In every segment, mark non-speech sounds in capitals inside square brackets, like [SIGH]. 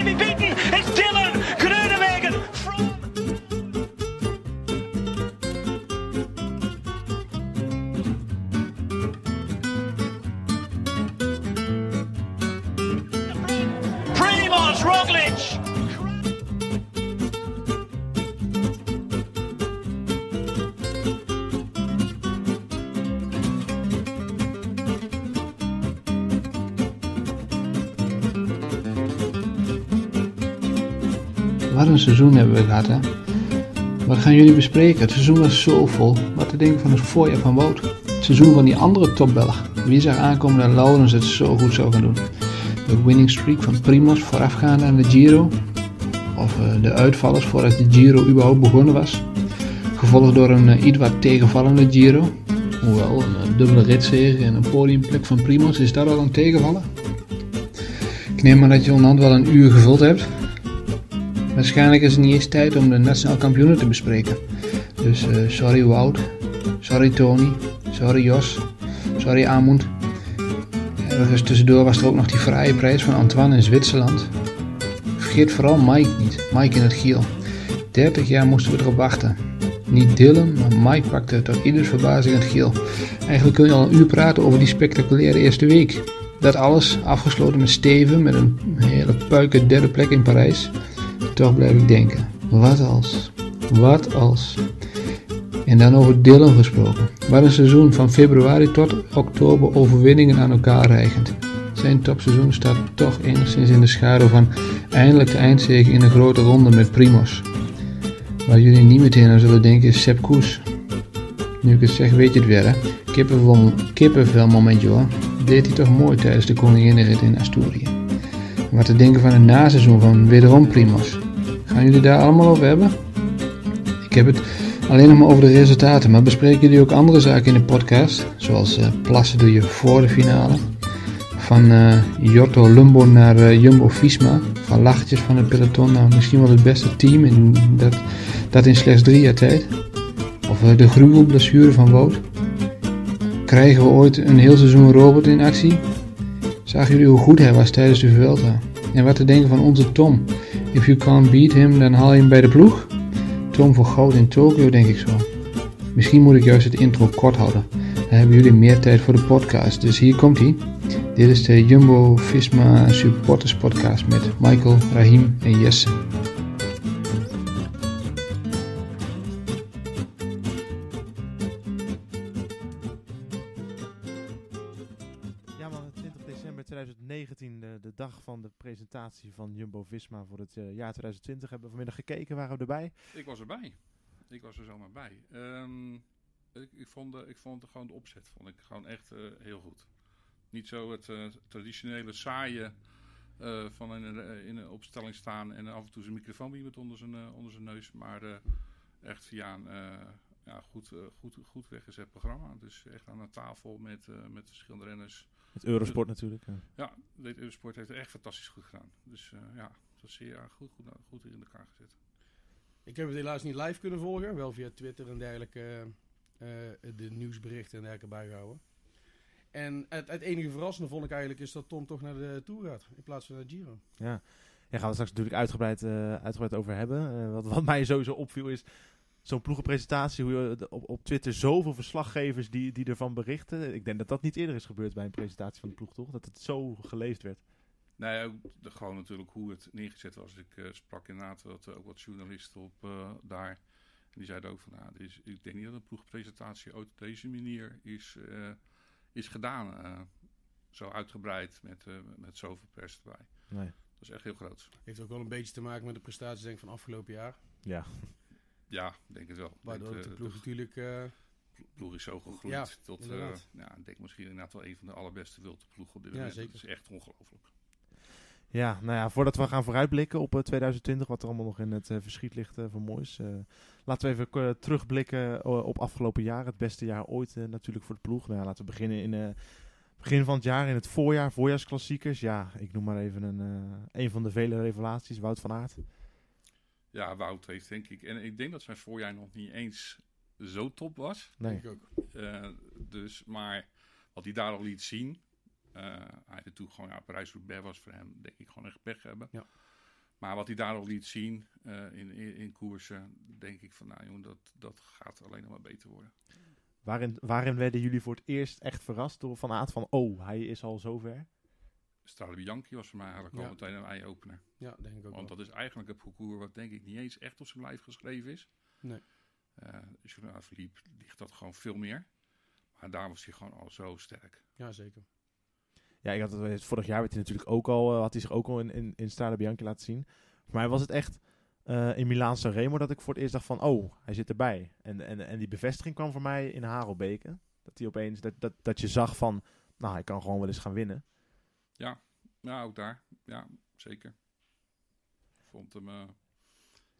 going to be big. Seizoen hebben we gehad, hè? Wat gaan jullie bespreken? Het seizoen was zo vol. Wat te denken van het voorjaar van Wout? Het seizoen van die andere topbelg. Wie zag aankomen dat Laurens het zo goed zou gaan doen? De winning streak van Primoz voorafgaande aan de Giro? Of eh, de uitvallers voordat de Giro überhaupt begonnen was? Gevolgd door een eh, iets wat tegenvallende Giro? Hoewel, een eh, dubbele ritzege en een podiumplek van Primoz, is dat al een tegenvallen? Ik neem maar dat je onderhand wel een uur gevuld hebt. Waarschijnlijk is het niet eens tijd om de nationaal kampioenen te bespreken. Dus eh, sorry Wout, sorry Tony, sorry Jos, sorry Amund. Ergens tussendoor was er ook nog die vrije prijs van Antoine in Zwitserland. Vergeet vooral Mike niet, Mike in het giel. 30 jaar moesten we erop wachten. Niet Dylan, maar Mike pakte tot ieders verbazing het giel. Eigenlijk kun je al een uur praten over die spectaculaire eerste week. Dat alles afgesloten met Steven met een hele puike derde plek in Parijs. Toch blijf ik denken, wat als, wat als. En dan over Dylan gesproken. Wat een seizoen van februari tot oktober overwinningen aan elkaar reigend. Zijn topseizoen staat toch enigszins in de schaduw van eindelijk de eindzege in een grote ronde met Primos. Waar jullie niet meteen aan zullen denken is Sepp Koes. Nu ik het zeg weet je het weer hè. Kippenvel, kippenvel momentje hoor. Deed hij toch mooi tijdens de koninginnenrit in Asturië. Wat te denken van het naseizoen van wederom Primos. Gaan jullie daar allemaal over hebben? Ik heb het alleen nog maar over de resultaten, maar bespreken jullie ook andere zaken in de podcast? Zoals eh, plassen doe je voor de finale. Van eh Jotto Lumbo naar eh, Jumbo Visma. Van lachtjes van het peloton naar misschien wel het beste team in dat, dat in slechts drie jaar tijd. Of de gruwelblessure van Wout. Krijgen we ooit een heel seizoen Robert in actie? Zagen jullie hoe goed hij was tijdens de Vuelta? En wat te denken van onze Tom? If you can't beat him, dan haal je hem bij de ploeg? Tom voor goud in Tokio, denk ik zo. Misschien moet ik juist het intro kort houden. Dan hebben jullie meer tijd voor de podcast. Dus hier komt hij. Dit is de Jumbo Visma Supporters Podcast met Michael, Rahim en Jesse. Van Jumbo-Visma voor het eh, jaar 2020. Hebben we vanmiddag gekeken, waren we erbij. Ik was erbij. Ik was er zomaar bij. Ehm, ik, ik, vond de, ik vond de, gewoon de opzet vond ik gewoon echt eh, heel goed. Niet zo het eh, traditionele saaie eh, van in een, in een opstelling staan en af en toe zijn microfoon iemand onder zijn, eh, onder zijn neus. Maar eh, echt via een eh, ja, goed, eh, goed, goed weggezet programma. Dus echt aan een tafel met, eh, met verschillende renners. Het Eurosport natuurlijk. eh. Ja, dit Eurosport heeft het echt fantastisch goed gedaan. Dus eh, ja, dat is zeer ja, goed, goed, goed in elkaar gezet. Ik heb het helaas niet live kunnen volgen, wel via Twitter en dergelijke eh, eh, de nieuwsberichten en dergelijke bijgehouden. En het, het enige verrassende vond ik eigenlijk is dat Tom toch naar de Tour gaat in plaats van naar Giro. Ja. Daar gaan we straks natuurlijk uitgebreid, uitgebreid over hebben. Wat, wat mij sowieso opviel is zo'n ploegenpresentatie, hoe je de- op, op Twitter zoveel verslaggevers die, die ervan berichten. Ik denk dat dat niet eerder is gebeurd bij een presentatie van de ploeg, toch? Dat het zo geleefd werd. Nee, ook de, gewoon natuurlijk hoe het neergezet was. Ik eh, sprak inderdaad wat, ook wat journalisten op eh, daar. En die zeiden ook van, nou, is, ik denk niet dat een ploegpresentatie ooit op deze manier is, eh, is gedaan. eh, zo uitgebreid met, eh, met zoveel pers erbij. Nee. Dat is echt heel groot. Heeft ook wel een beetje te maken met de prestaties denk ik, van afgelopen jaar. Ja. Ja, denk het wel. Waardoor de eh, ploeg natuurlijk... eh, ploeg is zo gegroeid Ja, tot, eh, inderdaad. ja, ik denk misschien inderdaad wel een van de allerbeste wilde ploegen op dit Ja, moment. zeker. Dat is echt ongelooflijk. Ja, nou ja, voordat we gaan vooruitblikken op eh, 2020, wat er allemaal nog in het verschiet ligt van moois. eh, laten we even terugblikken op afgelopen jaar. Het beste jaar ooit natuurlijk voor de ploeg. Nou ja, laten we beginnen in eh begin van het jaar, in het voorjaar, voorjaarsklassiekers. Ja, ik noem maar even een, eh, een van de vele revelaties, Wout van Aert. Ja, Wout heeft denk ik. En ik denk dat zijn voorjaar nog niet eens zo top was. Nee. denk ik ook. Eh, dus, maar wat hij daar al liet zien. eh hij had natuurlijk gewoon, ja, Parijs-Roubaix was voor hem denk ik gewoon echt pech hebben. Ja. Maar wat hij daar al liet zien eh, in, in, in koersen, denk ik van nou jongen, dat, dat gaat alleen nog maar beter worden. Waarin, waarin werden jullie voor het eerst echt verrast door Van Aert van, oh, hij is al zover? Strade Bianchi was voor mij eigenlijk al Ja. meteen een eye-opener. Ja, denk ik ook Want wel. dat is eigenlijk een parcours wat denk ik niet eens echt op zijn lijf geschreven is. Nee. Eh Journal Philippe ligt dat gewoon veel meer. Maar daar was hij gewoon al zo sterk. Ja, zeker. Ja, ik had het, vorig jaar werd hij natuurlijk ook al, eh, had hij zich ook al in, in, in Strade Bianchi laten zien. Voor mij was het echt eh, in Milaan Sanremo dat ik voor het eerst dacht van, oh, hij zit erbij. En, en, en die bevestiging kwam voor mij in Harelbeke. Dat hij opeens, dat, dat, dat je zag van, nou, hij kan gewoon wel eens gaan winnen. Ja, ook daar. Ja, zeker. Ik vond hem... eh,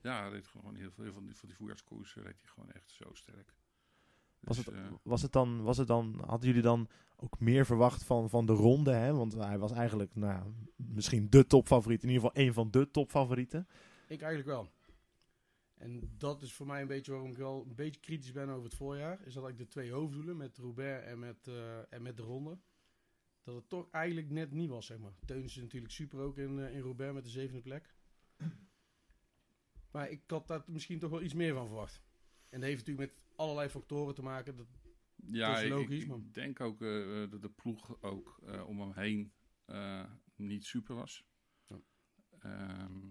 ja, hij reed gewoon heel veel, heel veel van die voorjaarskoers reed hij gewoon echt zo sterk. Was Dus, het, eh, was het dan, was het dan, hadden jullie dan ook meer verwacht van, van de ronde? Hè? Want hij was eigenlijk, nou, misschien de topfavoriet. In ieder geval één van de topfavorieten. Ik eigenlijk wel. En dat is voor mij een beetje waarom ik wel een beetje kritisch ben over het voorjaar. Is dat ik de twee hoofddoelen met Roubaix en met, eh, en met de ronde. Dat het toch eigenlijk net niet was, zeg maar. Teuns is natuurlijk super ook in, eh, in Roubaix met de zevende plek. Maar ik had daar misschien toch wel iets meer van verwacht. En dat heeft natuurlijk met allerlei factoren te maken. Dat, Ja, Dat is ik- logisch, ik, maar- ik denk ook eh, dat de ploeg ook eh, om hem heen eh, niet super was. Ja. Ehm,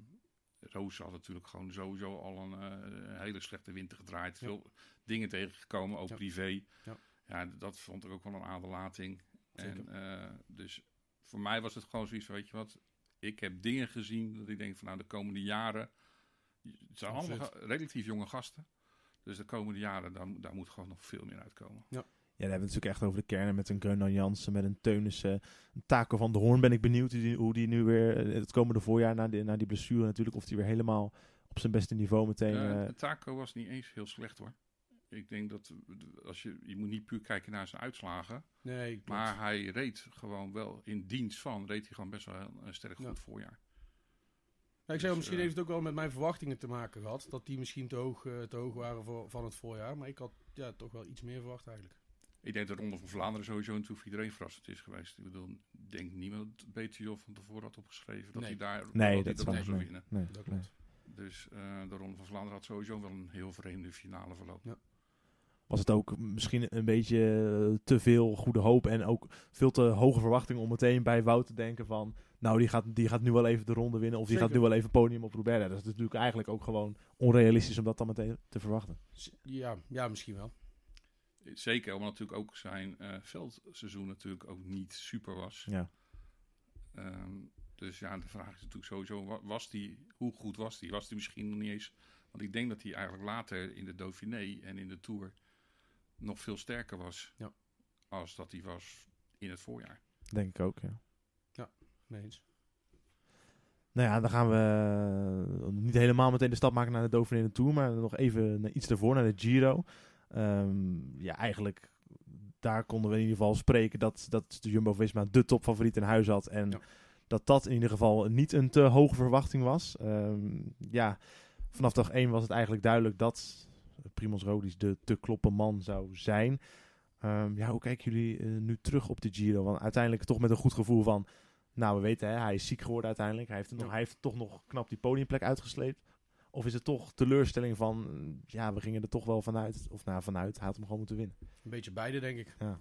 Roos had natuurlijk gewoon sowieso al een eh, hele slechte winter gedraaid. Ja. Veel dingen tegengekomen, ook Ja. privé. Ja. Ja, dat vond ik ook wel een aderlating. En, eh, dus voor mij was het gewoon zoiets van, weet je wat... Ik heb dingen gezien dat ik denk van nou de komende jaren... Het zijn allemaal relatief jonge gasten. Dus de komende jaren, daar, daar moet gewoon nog veel meer uitkomen. Ja, daar hebben we het natuurlijk echt over de kernen met een Greunan Jansen, met een Teunissen, een Taco van de Hoorn. Ben ik benieuwd hoe die, hoe die nu weer eh, het komende voorjaar na die, na die blessure natuurlijk, of die weer helemaal op zijn beste niveau meteen... Eh, Taco was niet eens heel slecht hoor. Ik denk dat eh, als je, je moet niet puur kijken naar zijn uitslagen. nee. Maar hij reed gewoon wel in dienst van, reed hij gewoon best wel een, een sterk goed Ja. voorjaar. Nou, ik zei, Dus, misschien eh, heeft het ook wel met mijn verwachtingen te maken gehad. Dat die misschien te hoog, eh, te hoog waren voor, van het voorjaar. Maar ik had ja, toch wel iets meer verwacht eigenlijk. Ik denk dat de Ronde van Vlaanderen sowieso natuurlijk voor iedereen verrassend is geweest. Ik bedoel, ik denk niemand beter van tevoren had opgeschreven dat Nee. hij daar nee, hij dat waar. zou Nee, winnen. nee, Dat nee. klopt. Dus eh, de Ronde van Vlaanderen had sowieso wel een heel vreemde finale verloop. Was het ook misschien een beetje eh, te veel goede hoop en ook veel te hoge verwachtingen om meteen bij Wout te denken van... Nou, die gaat, die gaat nu wel even de ronde winnen of die gaat nu wel even podium op Roubaix. Dat is natuurlijk eigenlijk ook gewoon onrealistisch om dat dan meteen te verwachten. Ja, ja, misschien wel. Zeker, omdat natuurlijk ook zijn eh, veldseizoen natuurlijk ook niet super was. Ja. Ehm, dus ja, de vraag is natuurlijk sowieso, wa- was die, hoe goed was die? Was die misschien nog niet eens... Want ik denk dat hij eigenlijk later in de Dauphiné en in de Tour nog veel sterker was. Ja. Als dat hij was in het voorjaar. Denk ik ook, ja. Nee eens. Nou ja, dan gaan we eh, niet helemaal meteen de stap maken naar de Dauphiné Tour, maar nog even naar iets daarvoor, naar de Giro. Ehm, ja, eigenlijk, daar konden we in ieder geval spreken dat, dat de Jumbo-Visma de topfavoriet in huis had. En Ja. dat dat in ieder geval niet een te hoge verwachting was. Ehm, ja, vanaf dag 1 was het eigenlijk duidelijk dat Primoz Roglic de te kloppen man zou zijn. Ehm, ja, hoe kijken jullie eh, nu terug op de Giro? Want uiteindelijk toch met een goed gevoel van... Nou, we weten, hè, hij is ziek geworden uiteindelijk. Hij heeft, nog, Ja. hij heeft toch nog knap die podiumplek uitgesleept. Of is het toch teleurstelling van... Ja, we gingen er toch wel vanuit. Of nou, vanuit, hij had hem gewoon moeten winnen. Een beetje beide, denk ik. Ja.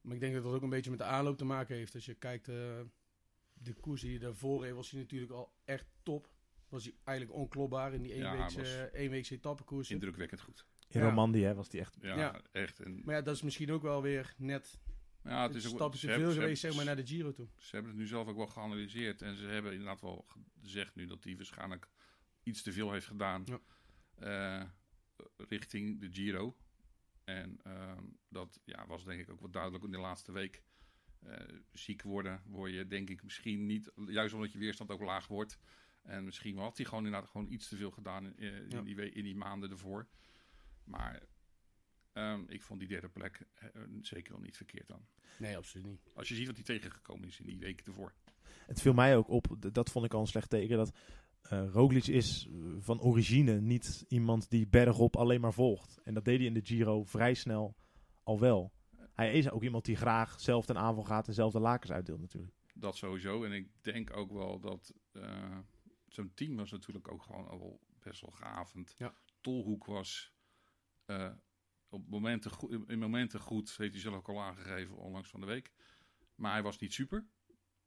Maar ik denk dat dat ook een beetje met de aanloop te maken heeft. Als je kijkt, eh, de koers die daarvoor reed, was hij natuurlijk al echt top. Was hij eigenlijk onklopbaar in die eenweekse, was eenweekse etappekoersen. Indrukwekkend goed. In Ja. Romandie hè, was die echt... Ja, Ja. echt. En, Maar ja, dat is misschien ook wel weer net ja, het is ook, ze te hebben- veel geweest zeg maar, naar de Giro toe. Ze hebben het nu zelf ook wel geanalyseerd. En ze hebben inderdaad wel gezegd nu dat hij waarschijnlijk iets te veel heeft gedaan Ja. eh, richting de Giro. En ehm, dat ja, was denk ik ook wat duidelijk in de laatste week. Eh, ziek worden word je denk ik misschien niet, juist omdat je weerstand ook laag wordt. En misschien had hij gewoon inderdaad gewoon iets te veel gedaan in, eh, in, Ja. die, we- in die maanden ervoor. Maar ehm, ik vond die derde plek eh, zeker wel niet verkeerd dan. Nee, absoluut niet. Als je ziet wat hij tegengekomen is in die weken ervoor. Het viel mij ook op, dat vond ik al een slecht teken, dat eh Roglic is eh, van origine niet iemand die bergop alleen maar volgt. En dat deed hij in de Giro vrij snel al wel. Hij is ook iemand die graag zelf ten aanval gaat en zelf de lakens uitdeelt natuurlijk. Dat sowieso. En ik denk ook wel dat eh, zo'n team was natuurlijk ook gewoon al best wel geavond. Ja. Tolhoek was eh, op momenten goed, in momenten goed, heeft hij zelf ook al aangegeven onlangs van de week. Maar hij was niet super.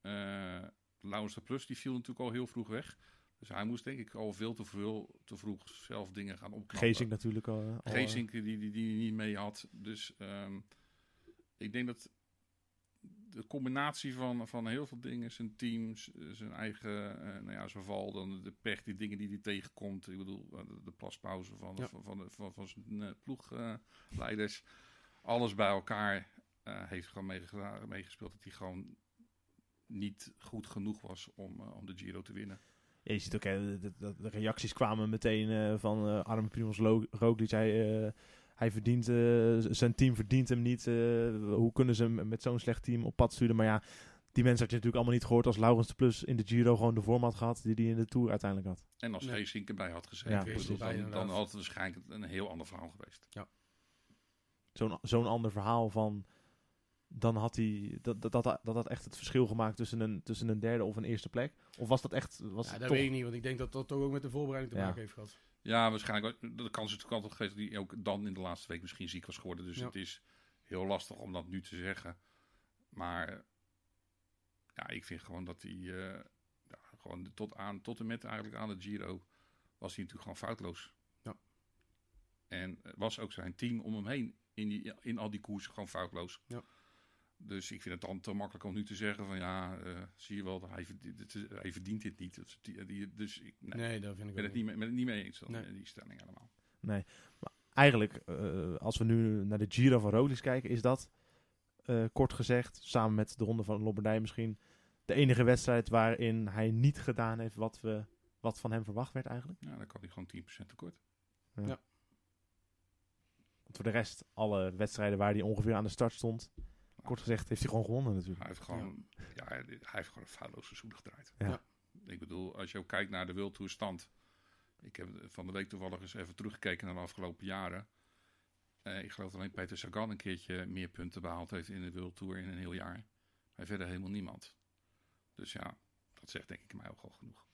Eh Laurens de Plus die viel natuurlijk al heel vroeg weg. Dus hij moest denk ik al veel te, veel, te vroeg zelf dingen gaan opknappen. Gezink natuurlijk al. al, eh, Geesink die, die, die niet mee had. Dus ehm, ik denk dat de combinatie van, van heel veel dingen, zijn teams, zijn eigen, eh, nou ja, zijn val, dan de pech, die dingen die hij tegenkomt. Ik bedoel, eh, de, plaspauze van, Ja. van, van, de- van, van zijn eh, ploegleiders. alles bij elkaar heeft gewoon meegespeeld dat hij gewoon niet goed genoeg was om, om de Giro te winnen. Ja, je ziet ook, hè, de, de, de reacties kwamen meteen eh, van arme Primoz Lo- Roglic. Hij, hij verdient, eh, zijn team verdient hem niet. eh, hoe kunnen ze hem met zo'n slecht team op pad sturen? Maar ja, die mensen had je natuurlijk allemaal niet gehoord als Laurens de Plus in de Giro gewoon de vorm had gehad die hij in de Tour uiteindelijk had. En als Nee. Geesink erbij had gezeten, Ja, dan, dan had het waarschijnlijk een heel ander verhaal geweest. Zo'n zo'n ander verhaal van... Dan had hij dat, dat, dat, dat had echt het verschil gemaakt tussen een, tussen een derde of een eerste plek. Of was dat echt... Was Ja, dat toch, weet ik niet, want ik denk dat dat toch ook met de voorbereiding te Ja. maken heeft gehad. Ja, waarschijnlijk. De kans is natuurlijk altijd geweest dat hij ook dan in de laatste week misschien ziek was geworden. Dus Ja. het is heel lastig om dat nu te zeggen. Maar ja, ik vind gewoon dat hij eh, ja, gewoon tot, aan, tot en met eigenlijk aan de Giro was hij natuurlijk gewoon foutloos. Ja. En was ook zijn team om hem heen in, die, in al die koersen gewoon foutloos. Ja. Dus ik vind het dan te makkelijk om nu te zeggen van ja, eh, zie je wel, hij verdient, het is- hij verdient dit niet. Dus, die, die- dus ik, nee, Nee, dat vind ik ben het niet mee, ben het niet mee eens dan, Nee. die stelling helemaal. Nee. Maar eigenlijk, eh, als we nu naar de Giro van Roglic kijken, is dat eh, kort gezegd, samen met de Ronde van Lombardije misschien, de enige wedstrijd waarin hij niet gedaan heeft wat, we, wat van hem verwacht werd eigenlijk. Ja, dan kan hij gewoon 10% tekort. Want voor de rest, alle wedstrijden waar hij ongeveer aan de start stond, kort gezegd, heeft hij gewoon gewonnen natuurlijk. Hij heeft gewoon, ja. hij, hij heeft gewoon een foutloos seizoen gedraaid. Ja. Ja. Ik bedoel, als je ook kijkt naar de wildtoerstand. Ik heb van de week toevallig eens even teruggekeken naar de afgelopen jaren. Eh, ik geloof dat alleen Peter Sagan een keertje meer punten behaald heeft in de wildtour in een heel jaar. Maar verder helemaal niemand. Dus ja, dat zegt denk ik mij ook al genoeg.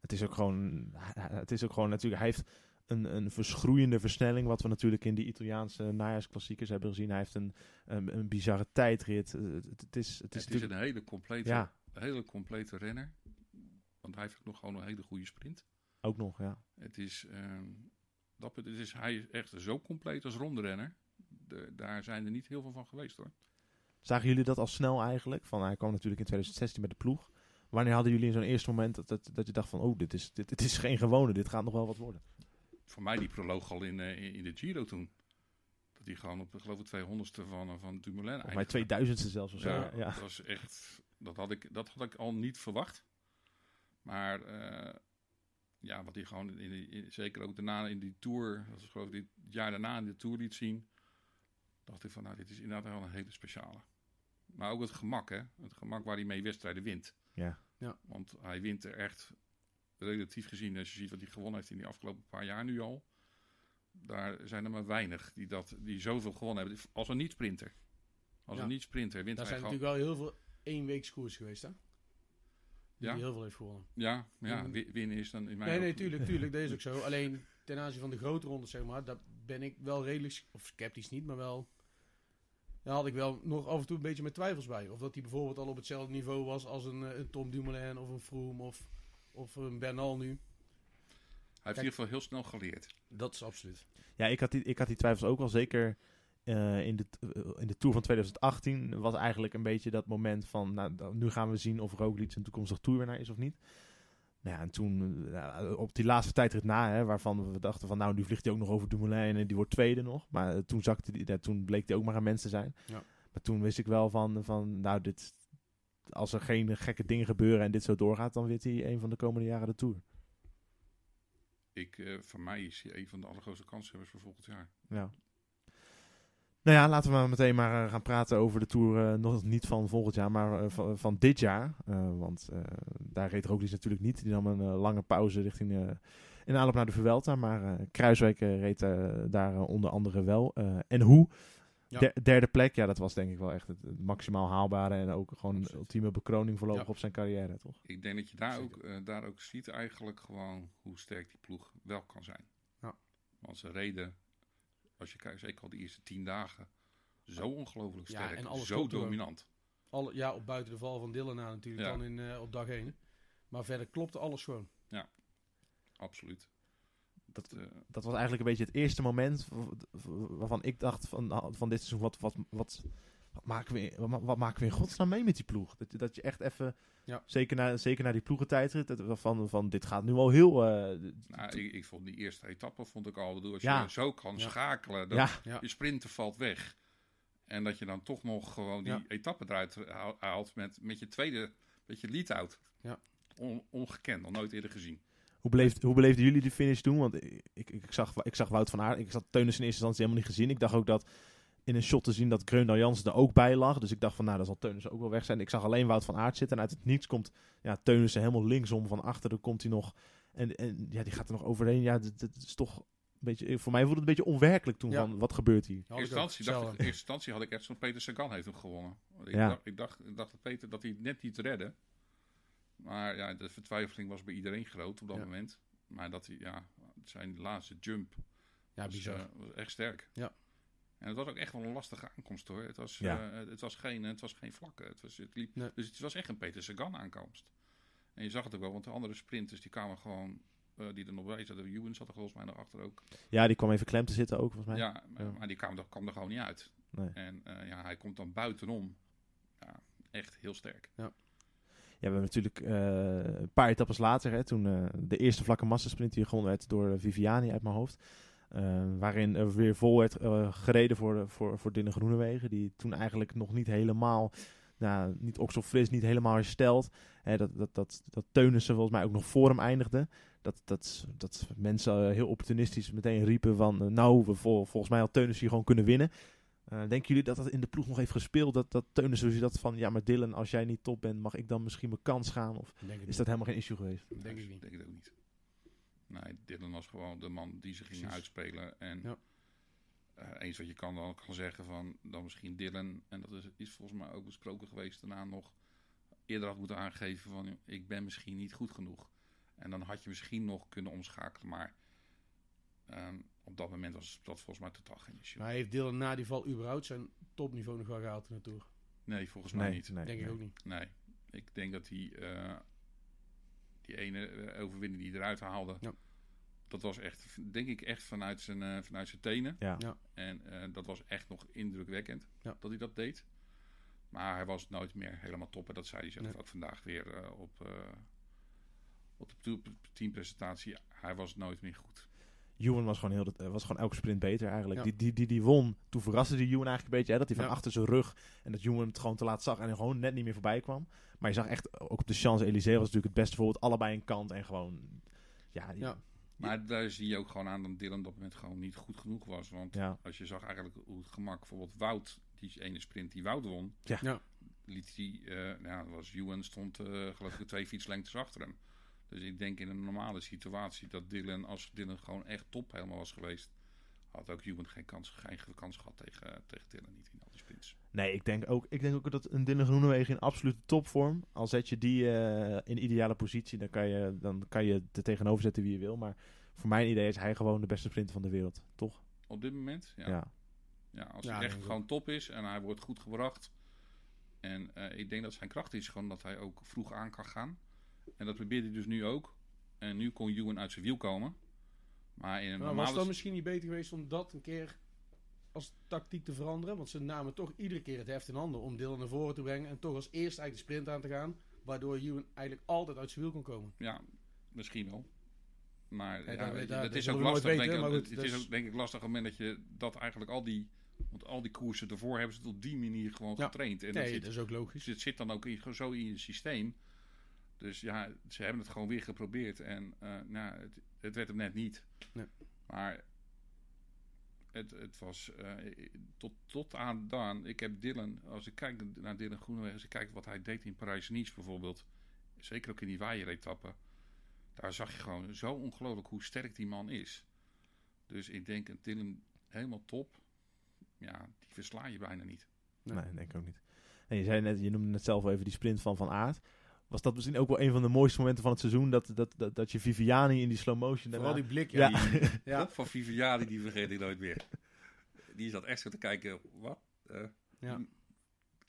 Het is ook gewoon, het is ook gewoon natuurlijk, hij heeft een, een verschroeiende versnelling, wat we natuurlijk in die Italiaanse najaarsklassiekers hebben gezien. Hij heeft een, een, een bizarre tijdrit. Het, het, is, het is Het is een hele complete, ja, hele complete renner. Want hij heeft nog gewoon een hele goede sprint. ook nog, ja. Het is, ehm, dat, het is, hij is echt zo compleet als rondrenner. De, daar zijn er niet heel veel van geweest hoor. Zagen jullie dat al snel eigenlijk? Van, hij kwam natuurlijk in 2016 met de ploeg. Wanneer hadden jullie in zo'n eerste moment dat, dat, dat je dacht van... Oh, dit is, dit, dit is geen gewone, dit gaat nog wel wat worden. Voor mij die proloog al in, eh, in, de Giro toen. Dat hij gewoon op, geloof ik, 200ste van, eh, van Dumoulin Volgens mij eindigde. 2000ste zelfs of zo. Ja, Ja. dat was echt, dat had, ik, dat had ik al niet verwacht. Maar eh, ja, wat hij gewoon, in, die- in- zeker ook daarna in die Tour, dat is geloof ik dit jaar daarna in de Tour liet zien. Dacht ik van, nou, dit is inderdaad wel een hele speciale. Maar ook het gemak, hè. Het gemak waar hij mee wedstrijden wint. Ja. Want hij wint er echt relatief gezien, als je ziet wat hij gewonnen heeft in die afgelopen paar jaar nu al. Daar zijn er maar weinig die, dat, die zoveel gewonnen hebben. Als een niet-sprinter. Als Ja. een niet-sprinter wint Daar hij zijn gewoon... natuurlijk wel heel veel éénweekskoers geweest, hè? Die Ja. heel veel heeft gewonnen. Ja, ja wi- winnen is dan in mijn Nee, nee, tuurlijk, tuurlijk, dat is ook [LAUGHS] zo. Alleen ten aanzien van de grote rondes, zeg maar, daar ben ik wel redelijk, of sceptisch niet, maar wel, daar had ik wel nog af en toe een beetje met twijfels bij. Of dat hij bijvoorbeeld al op hetzelfde niveau was als een, eh, een Tom Dumoulin of een Froome of, of een Bernal nu. Hij heeft in ieder geval heel snel geleerd. Dat is absoluut. Ja, ik had die, ik had die twijfels ook wel. Zeker eh, in, de, eh, in de Tour van 2018 was eigenlijk een beetje dat moment van... Nou, nu gaan we zien of Roglic een toekomstig toerwinnaar is of niet. Nou ja, en toen eh, op die laatste tijdrit na, hè, waarvan we dachten van... Nou, nu vliegt hij ook nog over Dumoulin en die wordt tweede nog. Maar eh, toen, zakte die, ja, toen bleek hij ook maar een mens te zijn. Ja. Maar toen wist ik wel van, van nou, dit, als er geen gekke dingen gebeuren en dit zo doorgaat... dan wint hij een van de komende jaren de Tour. Ik, eh voor mij is hij een van de allergrootste kanshebbers voor volgend jaar. Ja. Nou ja, laten we maar meteen maar eh, gaan praten over de Tour. eh, nog niet van volgend jaar, maar van, van dit jaar. Want daar reed Roglic natuurlijk niet. Die nam een lange pauze richting in aanloop naar de Vuelta. Maar Kruiswijk reed daar onder andere wel. En hoe? Ja. Der- derde plek, ja, dat was denk ik wel echt het, het maximaal haalbare. En ook gewoon een ultieme bekroning voorlopig Ja. op zijn carrière, toch? Ik denk dat je daar ook, eh, daar ook ziet eigenlijk gewoon hoe sterk die ploeg wel kan zijn. Ja. Want ze reden, als je kijkt, zeker al de eerste tien dagen, zo ongelooflijk Ja, sterk. en alles zo dominant. Alle, ja, op buiten de val van Dylan na natuurlijk Ja. dan in, eh, op dag 1. Maar verder klopte alles gewoon. Absoluut. Dat, Eh, dat was eigenlijk een beetje het eerste moment waarvan ik dacht van, van dit seizoen, wat, wat, wat, wat, maken we, in- wat, ma- wat maken we in godsnaam mee met die ploeg? Dat, je- dat je echt even, Ja. zeker, na, zeker na die ploegentijdrit, dat- van, van dit gaat nu al heel... eh, nou, ik, ik vond die eerste etappe vond ik al, bedoel, als Ja. je zo kan Ja. schakelen, dat ja, Ja. je sprinter valt weg. En dat je dan toch nog gewoon die Ja. etappe eruit haal- haalt met, met je tweede, met je lead-out. Ja. On- ongekend, nog nooit eerder gezien. Hoe, beleefd, hoe beleefden jullie die finish toen? Want ik, ik, ik, zag, ik zag Wout van Aert. Ik zat Teunis in eerste instantie helemaal niet gezien. Ik dacht ook dat in een shot te zien dat Greunel Jansen er ook bij lag. Dus ik dacht van, nou, dan zal Teunissen ook wel weg zijn. Ik zag alleen Wout van Aert zitten. En uit het niets komt ja, Teunissen helemaal linksom van achter. Dan komt hij nog. En, en ja, die gaat er nog overheen. Ja, dat, dat is toch een beetje... Voor mij voelde het een beetje onwerkelijk toen Ja. van, wat gebeurt hier? In instantie, dacht ik, in eerste instantie had ik echt zo'n Peter Sagan heeft hem gewonnen. Ik, Ja. dacht, ik, dacht, ik dacht dat Peter dat hij net niet redde. Maar ja, de vertwijfeling was bij iedereen groot op dat Ja. moment. Maar dat hij, ja, zijn laatste jump Ja, was, bizar. eh, was echt sterk. Ja. En het was ook echt wel een lastige aankomst hoor. Het was, Ja. eh, het was, geen, het was geen vlakke. Het was, het liep, Nee. Dus het was echt een Peter Sagan aankomst. En je zag het ook wel, want de andere sprinters die kwamen gewoon, eh, die er nog bij zaten. Ewan zat er volgens mij nog achter ook. Ja, die kwam even klem te zitten ook, volgens mij. Ja, maar- Ja. maar die kwam er, kwam er gewoon niet uit. Nee. En eh, ja, hij komt dan buitenom. Ja, echt heel sterk. Ja, we hebben natuurlijk eh, een paar etappes later, hè, toen eh, de eerste vlakke massasprint die gewonnen werd door eh, Viviani uit mijn hoofd. waarin er weer vol werd gereden voor, voor, voor Dylan Groenewegen. Die toen eigenlijk nog niet helemaal, nou, niet okselfris, niet helemaal hersteld. Hè, dat, dat, dat, dat Teunissen volgens mij ook nog voor hem eindigde. Dat, dat, dat mensen heel opportunistisch meteen riepen van, nou, we vol, volgens mij had Teunissen hier gewoon kunnen winnen. Eh, denken jullie dat dat in de ploeg nog heeft gespeeld? Dat, dat Teunissen zoiets dat van, ja, maar Dylan, als jij niet top bent, mag ik dan misschien mijn kans gaan? Of Denk ik is dat helemaal geen issue geweest? Denk ik niet. denk het ook niet. Nee, Dylan was gewoon de man die ze ging Precies. uitspelen. En Ja. eh, eens wat je kan dan kan zeggen van dan misschien Dylan. En dat is, is volgens mij ook besproken geweest daarna nog. Eerder had moeten aangeven van ik ben misschien niet goed genoeg. En dan had je misschien nog kunnen omschakelen. Maar ehm, op dat moment was dat volgens mij totaal geen issue. Maar heeft Dylan na die val überhaupt zijn topniveau nog wel gehaald in de Tour? Nee, volgens mij niet. nee, Denk nee. ik ook niet. Nee, ik denk dat hij eh, die ene eh, overwinning die hij eruit haalde, Ja. dat was echt, denk ik, echt vanuit zijn, eh, vanuit zijn tenen. Ja. Ja. En eh, dat was echt nog indrukwekkend Ja. dat hij dat deed. Maar hij was nooit meer helemaal top. En dat zei hij zelf Nee. ook vandaag weer op, eh, op de teampresentatie. Hij was nooit meer goed. Ewan was gewoon, heel, de- was gewoon elke sprint beter eigenlijk. Ja. Die, die, die, die won. Toen verraste die Ewan eigenlijk een beetje. Hè, dat hij van Ja. achter zijn rug en dat Ewan het gewoon te laat zag en er gewoon net niet meer voorbij kwam. Maar je zag echt, ook op de Champs-Élysées was natuurlijk het beste voorbeeld. Allebei een kant en gewoon... Ja, Ja. Maar daar zie je ook gewoon aan dat Dylan op dat moment gewoon niet goed genoeg was. Want Ja. als je zag eigenlijk hoe het gemak bijvoorbeeld Wout, die ene sprint die Wout won, Ja. Ja. liet die, eh nou, dat was Ewan stond eh, geloof ik twee fietslengtes achter hem. Dus ik denk in een normale situatie dat Dylan, als Dylan gewoon echt top helemaal was geweest, had ook Ewan geen kans, geen kans gehad tegen, tegen Dylan niet in al die sprints. Nee, ik denk ook, ik denk ook dat een Dylan Groenewegen in absolute topvorm. Al zet je die eh, in de ideale positie, dan kan, je, dan kan je er tegenover zetten wie je wil. Maar voor mijn idee is hij gewoon de beste sprinter van de wereld, toch? Op dit moment, ja. Ja. Ja, als Ja, hij echt gewoon top is en hij wordt goed gebracht. En eh, ik denk dat zijn kracht is gewoon dat hij ook vroeg aan kan gaan. En dat probeert hij dus nu ook. En nu kon Ewan uit zijn wiel komen. Maar in een was het dan misschien niet beter geweest om dat een keer als tactiek te veranderen? Want ze namen toch iedere keer het heft in handen om Dylan naar voren te brengen. En toch als eerste eigenlijk de sprint aan te gaan. Waardoor Ewan eigenlijk altijd uit zijn wiel kon komen. Ja, misschien wel. Maar Ja, dat- dat- dat dat is ook lastig. weten, denk, ik. het dat is ook denk ik lastig op het moment dat je dat eigenlijk al die... Want al die koersen ervoor hebben ze het op die manier gewoon Ja. getraind. En dat Nee, zit, dat is ook logisch. Het zit dan ook in, zo in je systeem. Dus ja, ze hebben het gewoon weer geprobeerd. En eh, nou, het, het werd hem net niet. Nee. Maar het, het was eh, tot, tot aan dan. Ik heb Dylan, als ik kijk naar Dylan Groenewegen, als ik kijk wat hij deed in Parijs-Nice bijvoorbeeld. Zeker ook in die waaieretappen. Daar zag je gewoon zo ongelooflijk hoe sterk die man is. Dus ik denk, een Dylan helemaal top. ja, die versla je bijna niet. Nee. Nee, denk ik ook niet. En je zei net, je noemde net zelf even die sprint van Van Aert. Was dat misschien ook wel een van de mooiste momenten van het seizoen? Dat, dat, dat, dat je Viviani in die slow motion Vooral daarna... die blik, Ja. ja. Die [LAUGHS] Ja. kop van Viviani, die vergeet ik nooit meer. Die zat echt zo te kijken, wat? Eh, Ja.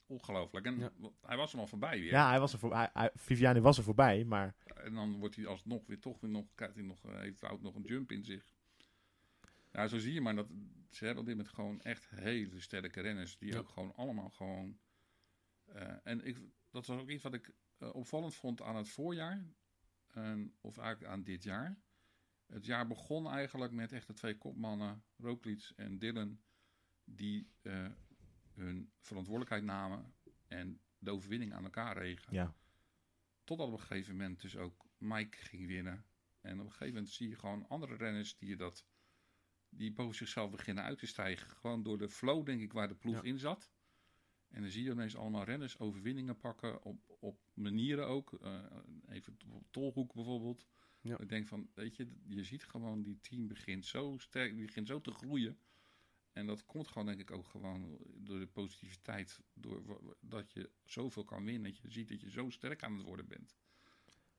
Ongelooflijk. En Ja. hij was er al voorbij weer. Ja, hij was er voor, hij, hij- Viviani was er voorbij, maar En dan wordt hij alsnog weer toch weer nog, krijgt hij nog, eh, heeft Wout nog een jump in zich. Ja, zo zie je maar dat ze hebben op dit moment gewoon echt hele sterke renners. Die Ja. ook gewoon allemaal gewoon... eh, en ik, dat was ook iets wat ik opvallend vond aan het voorjaar. En, of eigenlijk aan dit jaar. Het jaar begon eigenlijk met echt de twee kopmannen, Roglic en Dylan, die eh, hun verantwoordelijkheid namen en de overwinning aan elkaar regen. ja. Totdat op een gegeven moment dus ook Mike ging winnen. En op een gegeven moment zie je gewoon andere renners die dat die boven zichzelf beginnen uit te stijgen. Gewoon door de flow, denk ik, waar de ploeg Ja. in zat. En dan zie je ineens allemaal renners overwinningen pakken op, op manieren ook. Eh, even Tolhoek bijvoorbeeld. Ja. Ik denk van, weet je, je ziet gewoon die team begint zo sterk, die begint zo te groeien. En dat komt gewoon denk ik ook gewoon door de positiviteit. Door dat je zoveel kan winnen. Dat je ziet dat je zo sterk aan het worden bent.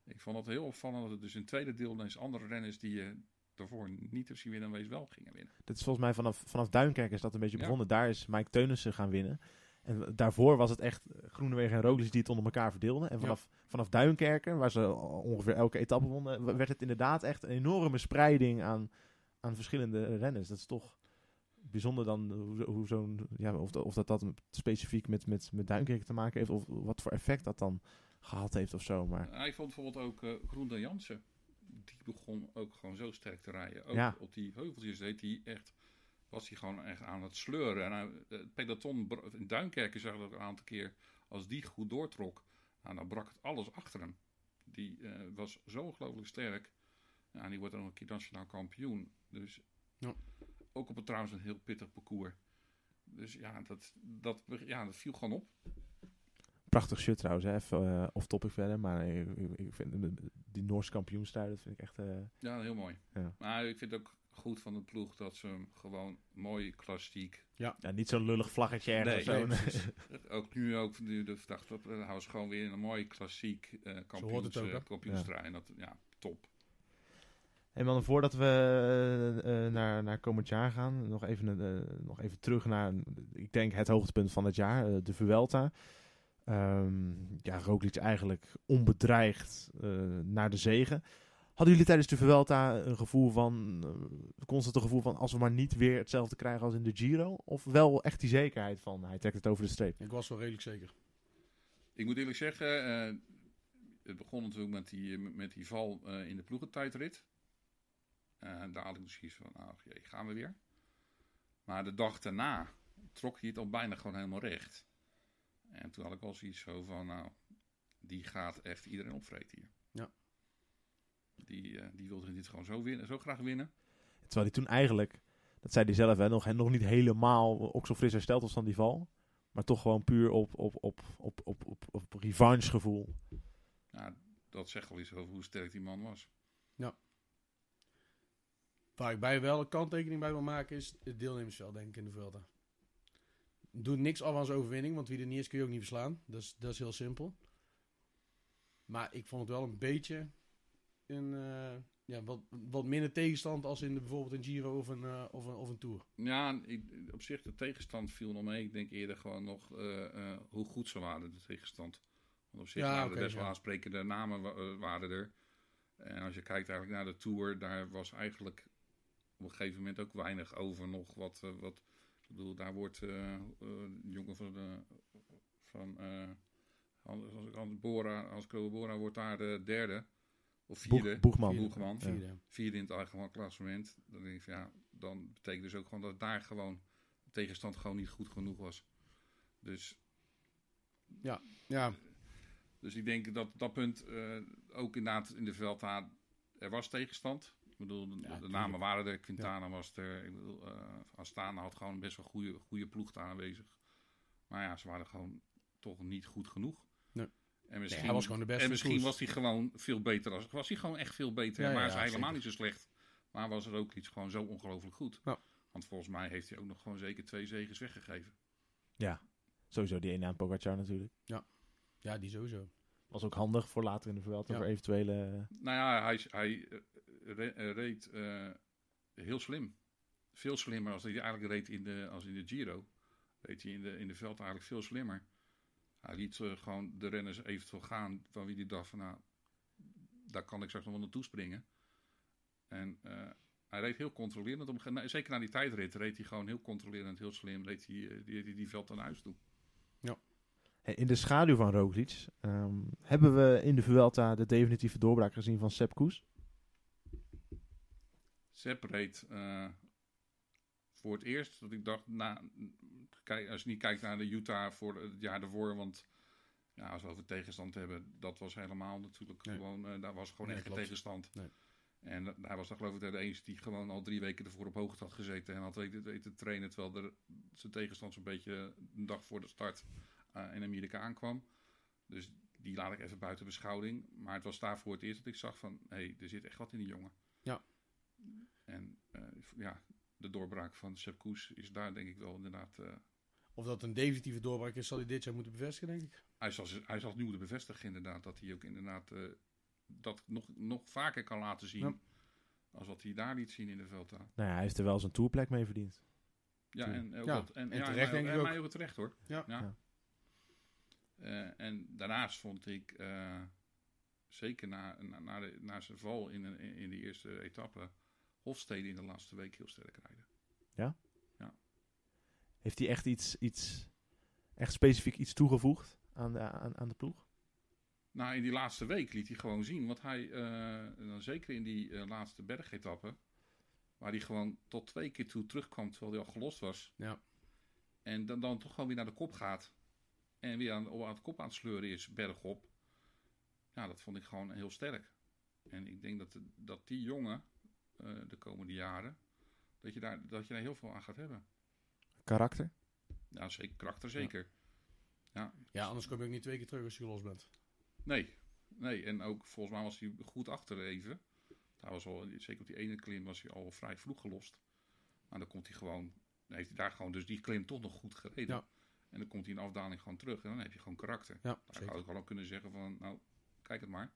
Ik vond het heel opvallend dat het dus in het tweede deel ineens andere renners die je daarvoor niet hebt zien winnen, ineens wel gingen winnen. Dat is volgens mij vanaf, vanaf Duinkerk is dat een beetje Ja. begonnen. Daar is Mike Teunissen gaan winnen. En daarvoor was het echt Groenewegen en Roglic die het onder elkaar verdeelden. En vanaf, vanaf Duinkerken, waar ze ongeveer elke etappe wonnen, werd het inderdaad echt een enorme spreiding aan, aan verschillende renners. Dat is toch bijzonder dan hoe, hoe zo'n, ja, of, dat- of dat dat specifiek met, met, met Duinkerken te maken heeft, of wat voor effect dat dan gehad heeft of zo. Maar ik vond bijvoorbeeld ook uh, Groende Jansen. Die begon ook gewoon zo sterk te rijden. Ook Ja. op die heuveltjes deed hij echt, was hij gewoon echt aan het sleuren. En hij, het peloton in Duinkerken zag dat een aantal keer. Als die goed doortrok, nou, dan brak het alles achter hem. Die eh, was zo ongelooflijk sterk. Ja, en die wordt dan ook een keer nationaal kampioen. Dus Ja. ook op het trouwens een heel pittig parcours. Dus ja, dat, dat, ja, dat viel gewoon op. prachtig shirt trouwens, hè. even eh, off topic verder. Maar ik, ik- vind de- die Noorse kampioenstrui, dat vind ik echt... eh, Ja, heel mooi. Ja. Maar ik vind het ook goed van de ploeg dat ze hem gewoon mooi klassiek. Ja, niet zo'n lullig vlaggetje ergens. Nee, of zo. nee, [LAUGHS] Ook nu ook, nu de dag, dat houden ze gewoon weer een mooi klassiek eh hoort kampioens, het ook, eh. En dat, ja, top. Hey man, voordat we eh, eh, naar, naar komend jaar gaan, nog even, eh, nog even terug naar, ik denk, het hoogtepunt van het jaar, eh, de Vuelta. Ehm ja, Roglic eigenlijk onbedreigd eh, naar de zegen. Hadden jullie tijdens de Vuelta een gevoel van, uh, constant een gevoel van, als we maar niet weer hetzelfde krijgen als in de Giro? Of wel echt die zekerheid van, hij trekt het over de streep? Ik was wel redelijk zeker. Ik moet eerlijk zeggen, eh, het begon natuurlijk met die, met die val eh, in de ploegentijdrit. Eh daar had ik dus iets van, nou jee, gaan we weer. Maar de dag daarna trok hij het al bijna gewoon helemaal recht. En toen had ik al zoiets zo van, nou, die gaat echt iedereen opvreten hier. Ja. Die, eh, die wilde dit gewoon zo, winnen, zo graag winnen. Terwijl hij toen eigenlijk, dat zei hij zelf, hè, nog, nog niet helemaal ook zo fris hersteld was van die val. Maar toch gewoon puur op, op, op, op, op, op, op revanche gevoel. Nou, dat zegt wel iets over hoe sterk die man was. Waar ik bij wel een kanttekening bij wil maken is het deelnemersveld, denk ik, in de Vuelta. Doet niks af aan zijn overwinning, want wie er niet is kun je ook niet verslaan. Dat is, dat is heel simpel. Maar ik vond het wel een beetje een, eh, ja, wat, wat minder tegenstand als in de, bijvoorbeeld een Giro of een, eh, of een, of een Tour. Ja, ik, op zich de tegenstand viel nog mee. Ik denk eerder gewoon nog eh, hoe goed ze waren, de tegenstand. Want op zich Ja, waren er best wel ja. aansprekende namen wa- waren er. En als je kijkt eigenlijk naar de Tour, daar was eigenlijk op een gegeven moment ook weinig over nog. Wat, wat bedoel, daar wordt eh, eh, de jongen van, de, van eh, Hans, Hans Bora, Hans Bora wordt daar de derde of vierde. Boeg, Boegman. Vierde. Boegman. Vierde. vierde in het algemeen klassement. Dan denk ik van ja, dan betekent dus ook gewoon dat daar gewoon de tegenstand gewoon niet goed genoeg was. Dus, Ja, dus ik denk dat op dat punt eh, ook inderdaad in de Vuelta er was tegenstand. Ik bedoel, de, namen waren er. Quintana was er. Ik bedoel, eh, Astana had gewoon best wel goede, goede ploeg aanwezig. Maar ja, ze waren gewoon toch niet goed genoeg. Nee. En misschien, hij was gewoon de beste En misschien koers. was hij gewoon veel beter. Als, was hij gewoon echt veel beter. Ja, maar ja, is hij ja, helemaal zeker. niet zo slecht. Maar was er ook iets gewoon zo ongelooflijk goed. Ja. Want volgens mij heeft hij ook nog gewoon zeker twee zegens weggegeven. Ja, sowieso die ene aan Pogacar natuurlijk. Ja, die sowieso. Was ook handig voor later in de Vuelta, Ja. voor eventuele... Nou ja, hij, hij eh, eh, reed eh, heel slim. Veel slimmer als hij eigenlijk reed in de, als in de Giro. Reed hij in de, in de veld eigenlijk veel slimmer. Hij liet eh, gewoon de renners eventueel gaan van wie die dacht van nou, daar kan ik straks nog wel naartoe springen. En hij reed heel controlerend. Ge- nou, zeker na die tijdrit reed hij gewoon heel controlerend, heel slim. Reed hij die, die, die veld naar huis toe. Hey, In de schaduw van Roglic ehm, hebben we in de Vuelta de definitieve doorbraak gezien van Sepp Koes. Sepp reed eh, voor het eerst dat ik dacht, na, kijk, als je niet kijkt naar de Utah voor het jaar daarvoor, want ja, als we over tegenstand hebben, dat was helemaal natuurlijk Nee. gewoon, eh, daar was gewoon Nee, echt geen tegenstand. Nee. En da- hij was dan geloof ik de enige die gewoon al drie weken ervoor op hoogte had gezeten en had weten, weten te trainen, terwijl er zijn tegenstand zo'n beetje een dag voor de start eh, in Amerika aankwam. Dus die laat ik even buiten beschouwing. Maar het was daar voor het eerst dat ik zag van, hé, hey, er zit echt wat in die jongen. Ja. En eh, ja, de doorbraak van Sepp Koes is daar denk ik wel inderdaad... eh, Of dat een definitieve doorbraak is, zal hij dit jaar moeten bevestigen, denk ik. hij, zal, hij zal het nu moeten bevestigen inderdaad. Dat hij ook inderdaad eh, dat nog, nog vaker kan laten zien. Ja. Als wat hij daar liet zien in de Velta. Nou ja, hij heeft er wel zijn tourplek mee verdiend. Ja, en, ook Ja, dat- en, en ja, terecht ik en ook. mij ook terecht hoor. Ja. Ja. Eh, en daarnaast vond ik, eh, zeker na, na, na, de, na zijn val in, in de eerste etappe, Hofstede in de laatste week heel sterk rijden. Heeft hij echt iets, iets echt specifiek iets toegevoegd aan de, aan, aan de ploeg? Nou, in die laatste week liet hij gewoon zien. Want hij, eh, dan zeker in die eh, laatste bergetappe, waar hij gewoon tot twee keer toe terugkwam terwijl hij al gelost was. Ja. En dan, dan toch gewoon weer naar de kop gaat. En weer aan, aan het kop aan het sleuren is, bergop. Ja, dat vond ik gewoon heel sterk. En ik denk dat, dat die jongen, eh, de jaren, dat je, daar, dat je daar heel veel aan gaat hebben. Karakter? Ja, zeker, karakter zeker. Ja, anders kom je ook niet twee keer terug als je los bent. Nee, nee. En ook volgens mij was hij goed achter even. Hij was al, zeker op die ene klim was hij al vrij vroeg gelost. Maar dan komt hij gewoon, dan heeft hij daar gewoon dus die klim toch nog goed gereden. Ja. En dan komt hij in afdaling gewoon terug. En dan heb je gewoon karakter. Ja, Dan zeker. zou ik wel kunnen zeggen van, nou, kijk het maar.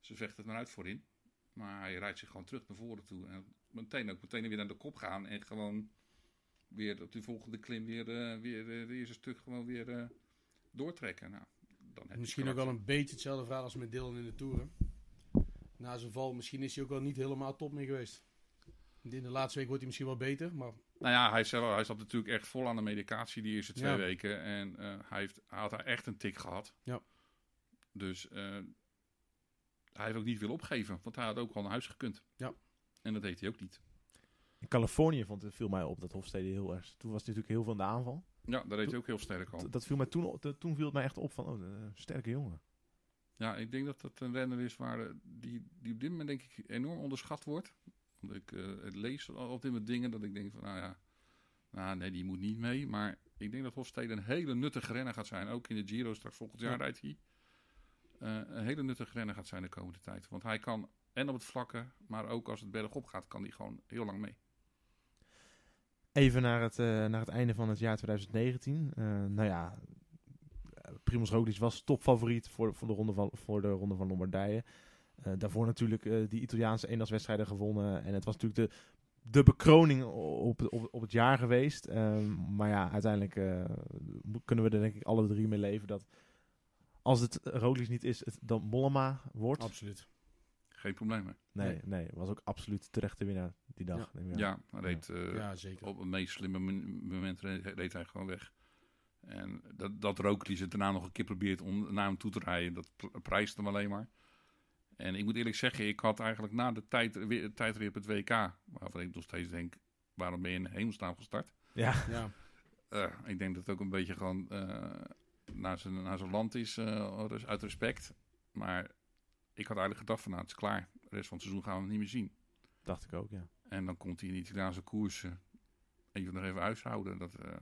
Ze vecht het maar uit voorin. Maar hij rijdt zich gewoon terug naar voren toe. En meteen ook meteen weer naar de kop gaan. En gewoon weer op die volgende klim weer, eh, weer eh, het eerste stuk gewoon weer eh, doortrekken. Nou, dan heb je Misschien ook wel een beetje hetzelfde verhaal als met Dylan in de Tour. Na zijn val, misschien is hij ook wel niet helemaal top meer geweest. In de laatste week wordt hij misschien wel beter, maar Nou ja, hij, zelf, hij zat natuurlijk echt vol aan de medicatie die eerste twee Ja. weken. En hij, heeft, hij had daar echt een tik gehad. Ja. Dus hij heeft ook niet willen opgeven. Want hij had ook al naar huis gekund. Ja. En dat deed hij ook niet. In Californië vond het, viel mij op dat Hofstede heel erg... Toen was hij natuurlijk heel veel in de aanval. Ja, daar deed hij ook heel sterk al. Dat, viel mij toen, toen viel het mij echt op van, oh, een sterke jongen. Ja, ik denk dat dat een renner is waar, eh, die, die op dit moment denk ik enorm onderschat wordt. Want ik eh, het lees op dit moment dingen dat ik denk van, nou ja, nou, nee, die moet niet mee. Maar ik denk dat Hofstede een hele nuttige renner gaat zijn. Ook in de Giro straks volgend jaar Ja. rijdt hij. Eh, een hele nuttige renner gaat zijn de komende tijd. Want hij kan en op het vlakke, maar ook als het bergop gaat, kan hij gewoon heel lang mee. Even naar het, eh, naar het einde van het jaar 2019. Eh, nou ja, eh, Primoz Roglic was topfavoriet voor, voor, de, ronde van, voor de Ronde van Lombardije. Eh, daarvoor natuurlijk eh, die Italiaanse eendagswedstrijden gewonnen. En het was natuurlijk de, de bekroning op, op, op het jaar geweest. Ehm, maar ja, uiteindelijk eh, kunnen we er denk ik alle drie mee leven dat als het Roglic niet is, het dan Mollema wordt. absoluut. Geen probleem mee. Nee, Nee. nee, was ook absoluut terecht de winnaar die dag. Ja. Ja, hij reed, eh, Ja, zeker. op een meest slimme moment reed, hij gewoon weg. En dat, dat Roglic het daarna nog een keer probeert om naar hem toe te rijden, dat pr- prijst hem alleen maar. En ik moet eerlijk zeggen, ik had eigenlijk na de tijd, weer- tijdrit op het WK, waarvan ik nog steeds denk, waarom ben je in hemelsnaam gestart? Ja, [LAUGHS] Ja, Eh, ik denk dat het ook een beetje gewoon eh, naar, zijn, naar zijn land is, eh, uit respect. Maar ik had eigenlijk gedacht van, nou, het is klaar. De rest van het seizoen gaan we hem niet meer zien. dacht ik ook, ja. En dan komt hij in die Italiaanse koersen even nog even uithouden. Dat, eh,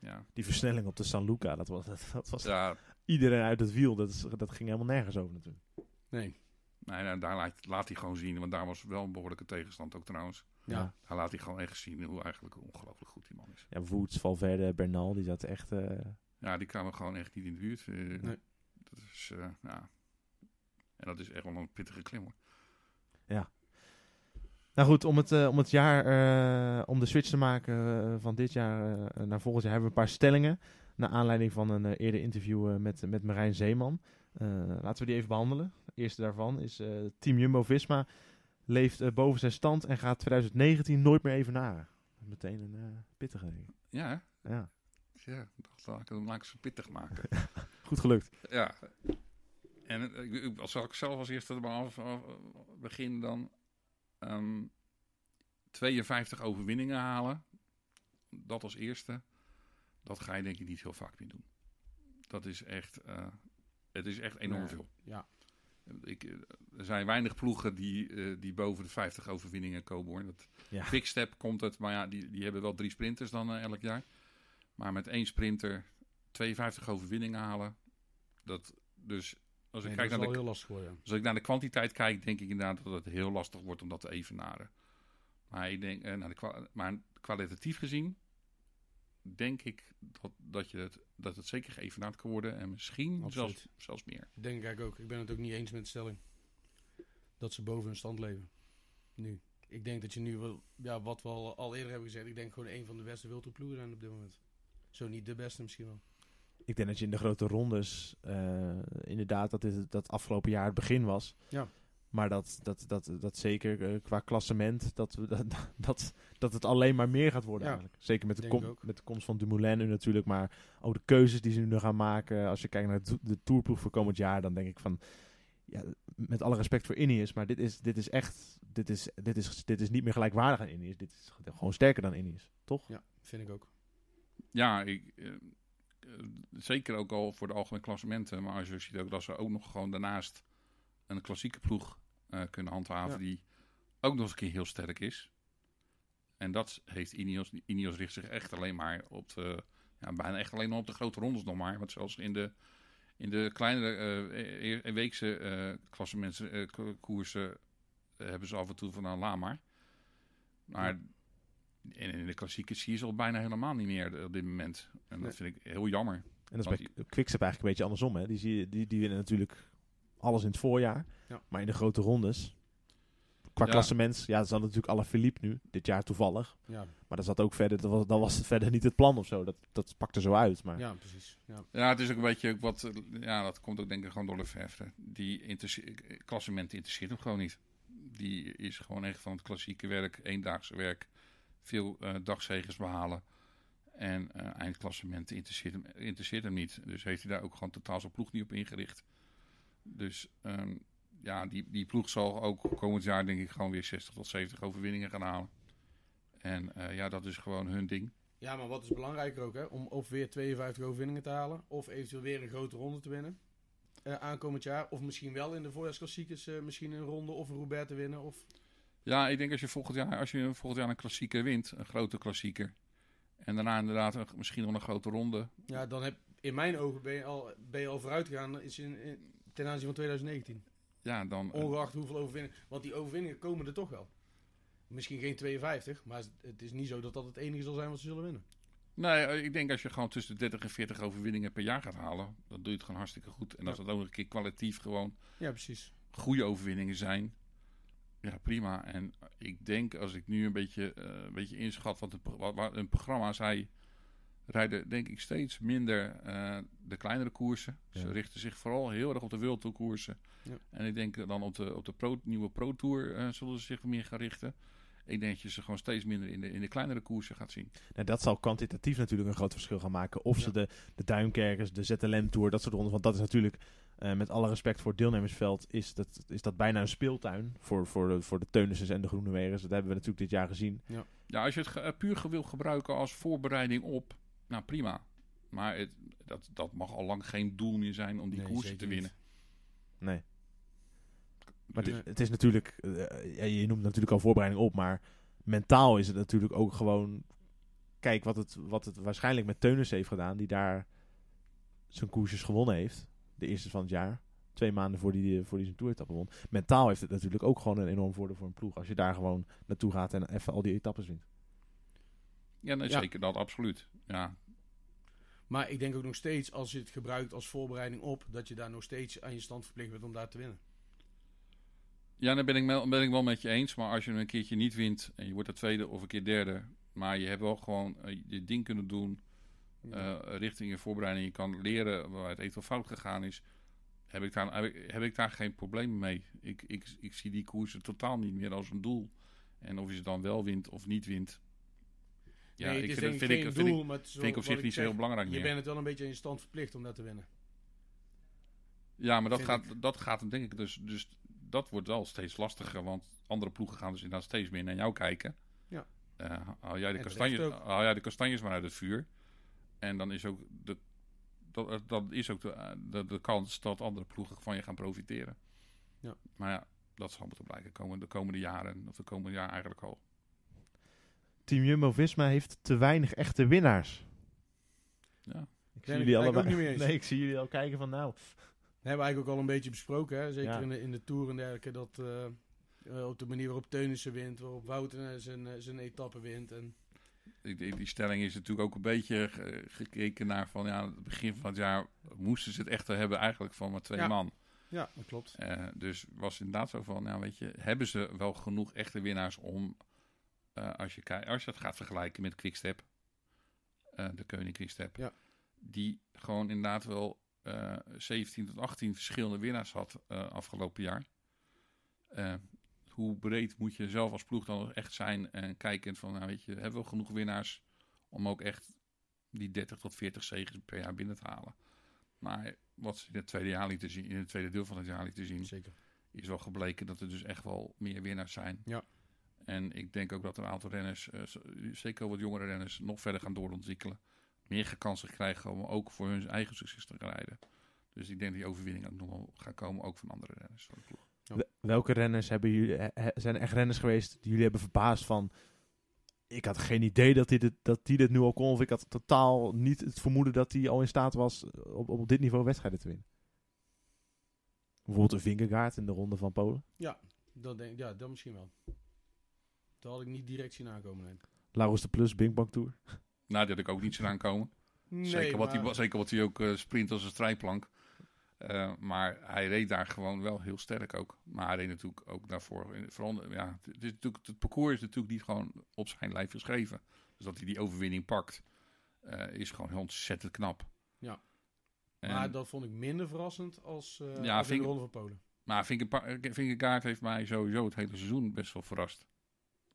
ja. Die versnelling op de San Luca, dat was, dat, dat was ja, iedereen uit het wiel. Dat, is, dat ging helemaal nergens over natuurlijk. nee. nee, nou, daar laat, laat hij gewoon zien. Want daar was wel een behoorlijke tegenstand ook trouwens. Ja. Daar laat hij gewoon echt zien hoe eigenlijk ongelooflijk goed die man is. Ja, Woods, Valverde, Bernal, die zaten echt... eh, Ja, die kwamen gewoon echt niet in de buurt. Eh, Nee. Dat is, eh, ja. En dat is echt wel een pittige klim hoor. Nou goed, om het, eh, om het jaar, eh, om de switch te maken eh, van dit jaar naar volgend jaar, hebben we een paar stellingen. Naar aanleiding van een eerder interview met, met Marijn Zeeman. Laten we die even behandelen. De eerste daarvan is Team Jumbo-Visma leeft boven zijn stand en gaat 2019 nooit meer even na. Meteen een pittige. Ja? Ja, ja dat laat ik laat ik ze pittig maken. [LAUGHS] goed gelukt. ja. En eh, ik- ik- als ik zelf als eerste er maar af, af- begin dan ehm 52 overwinningen halen. Dat als eerste. Dat ga je denk ik niet heel vaak meer doen. Dat is echt, eh, het is echt enorm Nee. veel. Ja. Ik, eh, er zijn weinig ploegen die, eh, die boven de 50 overwinningen komen hoor. Dat, Ja. Quickstep komt het, maar ja, die, die hebben wel drie sprinters dan elk jaar. Maar met één sprinter 52 overwinningen halen. Dat, dus als, Nee, ik kijk is naar de, heel lastig als ik naar de kwantiteit kijk, denk ik inderdaad dat het heel lastig wordt om dat te evenaren. Maar, ik denk, eh, naar de maar kwalitatief gezien, denk ik dat, dat, je het, dat het zeker geëvenaard kan worden. En misschien Absoluut. zelfs, zelfs meer. Denk ik ook. Ik ben het ook niet eens met de stelling. Dat ze boven hun stand leven. Nu. Ik denk dat je nu wel, ja, wat we al, al eerder hebben gezegd, ik denk gewoon een van de beste wildtoerploegen zijn op dit moment. Zo niet de beste misschien wel. Ik denk dat je in de grote rondes eh, inderdaad dat dit dat afgelopen jaar het begin was. Ja. Maar dat, dat, dat, dat zeker eh, qua klassement, dat, [LAUGHS] dat, dat, dat het alleen maar meer gaat worden Ja, eigenlijk. Zeker met de, kom, met de komst van Dumoulin nu natuurlijk, maar ook de keuzes die ze nu gaan maken. Als je kijkt naar de, de tourploeg voor komend jaar, dan denk ik van, ja, met alle respect voor Ineos, maar dit is, dit is echt, dit is, dit, is, dit is niet meer gelijkwaardig aan Ineos. Dit is gewoon sterker dan Ineos, toch? Ja, vind ik ook. Ja, ik, eh, zeker ook al voor de algemene klassementen. Maar als je ziet ook dat ze ook nog gewoon daarnaast een klassieke ploeg eh, kunnen handhaven. Ja. Die ook nog eens een keer heel sterk is. En dat heeft Ineos. Ineos richt zich echt alleen maar op de, ja, bijna echt alleen op de grote rondes nog maar. Want zelfs in de, in de kleinere eh, e- weekse eh klassementen, eh, ko- koersen eh, hebben ze af en toe van een la maar. Maar en in de klassieke zie je ze al bijna helemaal niet meer op dit moment. En dat Nee. vind ik heel jammer. En dat is bij Quickstep eigenlijk een beetje andersom. Hè? Die, zie je, die, die winnen natuurlijk alles in het voorjaar. Ja. Maar in de grote rondes, qua Ja. klassement, ja, dat zat natuurlijk alle Philippe nu, dit jaar toevallig. Ja, Maar dat zat ook verder, dat was, dat was verder niet het plan of zo. Dat, dat pakte zo uit. Maar ja precies. Ja. Ja, het is ook een beetje wat. Ja, dat komt ook denk ik gewoon door de verfde. Die interesse- klassement interesseert hem gewoon niet. Die is gewoon echt van het klassieke werk, eendaagse werk, veel eh dagzegers behalen. En eh eindklassement interesseert hem, interesseert hem niet. Dus heeft hij daar ook gewoon totaal zijn ploeg niet op ingericht. Dus ehm, ja, die, die ploeg zal ook komend jaar denk ik gewoon weer 60 tot 70 overwinningen gaan halen. En eh, ja, dat is gewoon hun ding. ja, maar wat is belangrijker ook, hè? Om of weer 52 overwinningen te halen, of eventueel weer een grote ronde te winnen. aankomend jaar. Of misschien wel in de voorjaarsklassiekers misschien een ronde of een Roubaix te winnen. Of... Ja, ik denk als je volgend jaar, als je volgend jaar een klassieker wint, een grote klassieker. En daarna inderdaad een- misschien nog een grote ronde. Ja, dan heb in mijn ogen ben je al, ben je al vooruit gegaan is in, in- ten aanzien van 2019. Ja, dan. Ongeacht hoeveel overwinningen. Want die overwinningen komen er toch wel. Misschien geen 52, maar het is niet zo dat dat het enige zal zijn wat ze zullen winnen. Nee, eh, ik denk als je gewoon tussen de 30 en 40 overwinningen per jaar gaat halen, dan doe je het gewoon hartstikke goed. En als Ja. dat ook een keer kwalitatief gewoon Ja, precies. goede overwinningen zijn, ja prima. En ik denk als ik nu een beetje, eh, een beetje inschat wat, het, pro- wat, een programma zij rijden, denk ik steeds minder eh, de kleinere koersen. Ze richten zich vooral heel erg op de World Tour koersen. Ja. En ik denk dan op de, op de pro, nieuwe Pro Tour eh, zullen ze zich meer gaan richten. Ik denk dat je ze gewoon steeds minder in de, in de kleinere koersen gaat zien. nou, dat zal kwantitatief natuurlijk een groot verschil gaan maken. Of ze de, de Duinkerkers, de ZLM Tour, dat soort rondes. Want dat is natuurlijk, eh, met alle respect voor het deelnemersveld, is dat, is dat bijna een speeltuin voor, voor, de, voor de Teunissen en de Groenewegers. Dat hebben we natuurlijk dit jaar gezien. Ja, als je het ge- eh, puur wil gebruiken als voorbereiding op, nou prima. Maar het, dat, dat mag al lang geen doel meer zijn om die Nee, koersen zeker te niet. winnen. Nee. Maar Dus- het, het is natuurlijk, eh, ja, je noemt natuurlijk al voorbereiding op, maar mentaal is het natuurlijk ook gewoon, kijk wat het, wat het waarschijnlijk met Teunissen heeft gedaan, die daar zijn koersjes gewonnen heeft, de eerste van het jaar. Twee maanden voor die, voor die zijn toeretappe won. Mentaal heeft het natuurlijk ook gewoon een enorm voordeel voor een ploeg. Als je daar gewoon naartoe gaat en even al die etappes wint. Ja, nee, Ja. zeker dat, absoluut. Ja, Maar ik denk ook nog steeds, als je het gebruikt als voorbereiding op, dat je daar nog steeds aan je stand verplicht bent om daar te winnen. Ja, daar ben ik, wel, ben ik wel met je eens. Maar als je hem een keertje niet wint en je wordt de tweede of een keer derde. Maar je hebt wel gewoon eh, je ding kunnen doen eh, richting je voorbereiding. Je kan leren waar het eventueel fout gegaan is. Heb ik daar, heb ik, heb ik daar geen probleem mee. Ik, ik, ik zie die koersen totaal niet meer als een doel. En of je ze dan wel wint of niet wint. Ja, nee, ik vind, ik vind, geen ik, vind, ik, doel, maar is vind ik op zich niet zo heel belangrijk Je meer. bent het wel een beetje je stand verplicht om dat te winnen. Ja, maar dat vind gaat, dat gaat hem denk ik dus, dus... Dat wordt wel steeds lastiger, want andere ploegen gaan dus inderdaad steeds meer naar jou kijken. Ja. Haal, jij de ook. haal jij de kastanjes maar uit het vuur. En dan is ook de, dat, dat is ook de, de, de kans dat andere ploegen van je gaan profiteren. Ja. Maar ja, dat zal moeten blijken komen de komende jaren. Of de komende jaar eigenlijk al. Team Jumbo-Visma heeft te weinig echte winnaars. Ja. Ik niet mee eens. [LAUGHS] Nee, ik zie jullie al kijken van nou... Dat hebben we eigenlijk ook al een beetje besproken. Hè? Zeker Ja. in, de, in de Tour en dergelijke. Dat eh, eh, op de manier waarop Teunissen wint. Waarop Wouten eh, zijn, eh, zijn etappe wint. En, Die, die, stelling is natuurlijk ook een beetje ge- gekeken naar van... Ja, het begin van het jaar moesten ze het echt hebben eigenlijk van maar twee Ja. man. ja, dat klopt. Eh, dus was inderdaad zo van, nou weet je, hebben ze wel genoeg echte winnaars om, eh, als, je kijkt, als je het gaat vergelijken met Quickstep, eh, de Koning Quickstep, Ja. die gewoon inderdaad wel eh 17 tot 18 verschillende winnaars had eh, afgelopen jaar. Hoe breed moet je zelf als ploeg dan echt zijn en kijken van, nou weet je, hebben we genoeg winnaars om ook echt die 30 tot 40 zegens per jaar binnen te halen. Maar wat ze in het tweede jaar lieten zien, in het tweede deel van het jaar lieten zien, Zeker. is wel gebleken dat er dus echt wel meer winnaars zijn. Ja. En ik denk ook dat een aantal renners, eh, zeker wat jongere renners, nog verder gaan doorontwikkelen. Meer kansen krijgen om ook voor hun eigen succes te rijden. Dus ik denk dat die overwinning ook nog wel gaat komen, ook van andere renners. van de ploeg. Wel- Welke renners hebben jullie, he- zijn er echt renners geweest die jullie hebben verbaasd van... Ik had geen idee dat hij dit, dat die dit nu al kon. Of ik had totaal niet het vermoeden dat hij al in staat was op, op dit niveau wedstrijden te winnen. Bijvoorbeeld een Vingegaard in de ronde van Polen. Dat denk, ja, dat misschien wel. Dat had ik niet direct zien aankomen. Nee. Laurens de Plus, Bing Bang Tour. Nou, die had ik ook niet zien aankomen. Nee, zeker, wat maar- hij, zeker wat hij ook eh, sprint als een strijdplank. Eh, maar hij reed daar gewoon wel heel sterk ook. Maar hij reed natuurlijk ook daarvoor. Vooral, ja, het, is natuurlijk, het parcours is natuurlijk niet gewoon op zijn lijf geschreven. Dus dat hij die overwinning pakt, eh, is gewoon heel ontzettend knap. Ja. En- Maar dat vond ik minder verrassend als, Ja, als in vind de Ronde van Polen. Maar Vingegaard heeft mij sowieso het hele seizoen best wel verrast.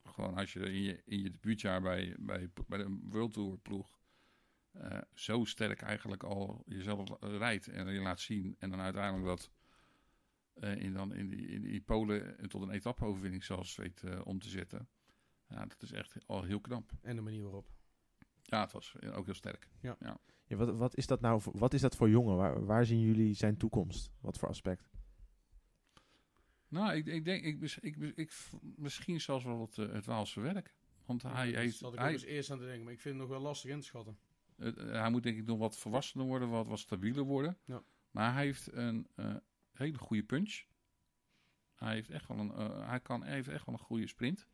Gewoon als je in je, in je debuutjaar bij, bij, bij de World Tour ploeg eh, zo sterk eigenlijk al jezelf rijdt en je laat zien. En dan uiteindelijk dat eh, in, dan in, die, in die Polen tot een etappe-overwinning zelfs weet eh, om te zetten. Ja, dat is echt al heel knap. En de manier waarop. Ja, het was ook heel sterk. Ja, wat, wat is dat nou voor, wat is dat voor jongen? Waar, waar zien jullie zijn toekomst? Wat voor aspect? Nou, ik, ik denk, ik, mis- ik, ik, misschien zelfs wel het, het Waalse werk. Want hij Daar heeft... zat ik hij, ook eens eerst aan te denken. Maar ik vind het nog wel lastig in te schatten. Het- eh, hij moet denk ik nog wat volwassener worden, wat, wat stabieler worden. Ja. Maar hij heeft een eh, hele goede punch. Hij heeft echt wel een, eh, hij kan, hij heeft echt wel een goede sprint.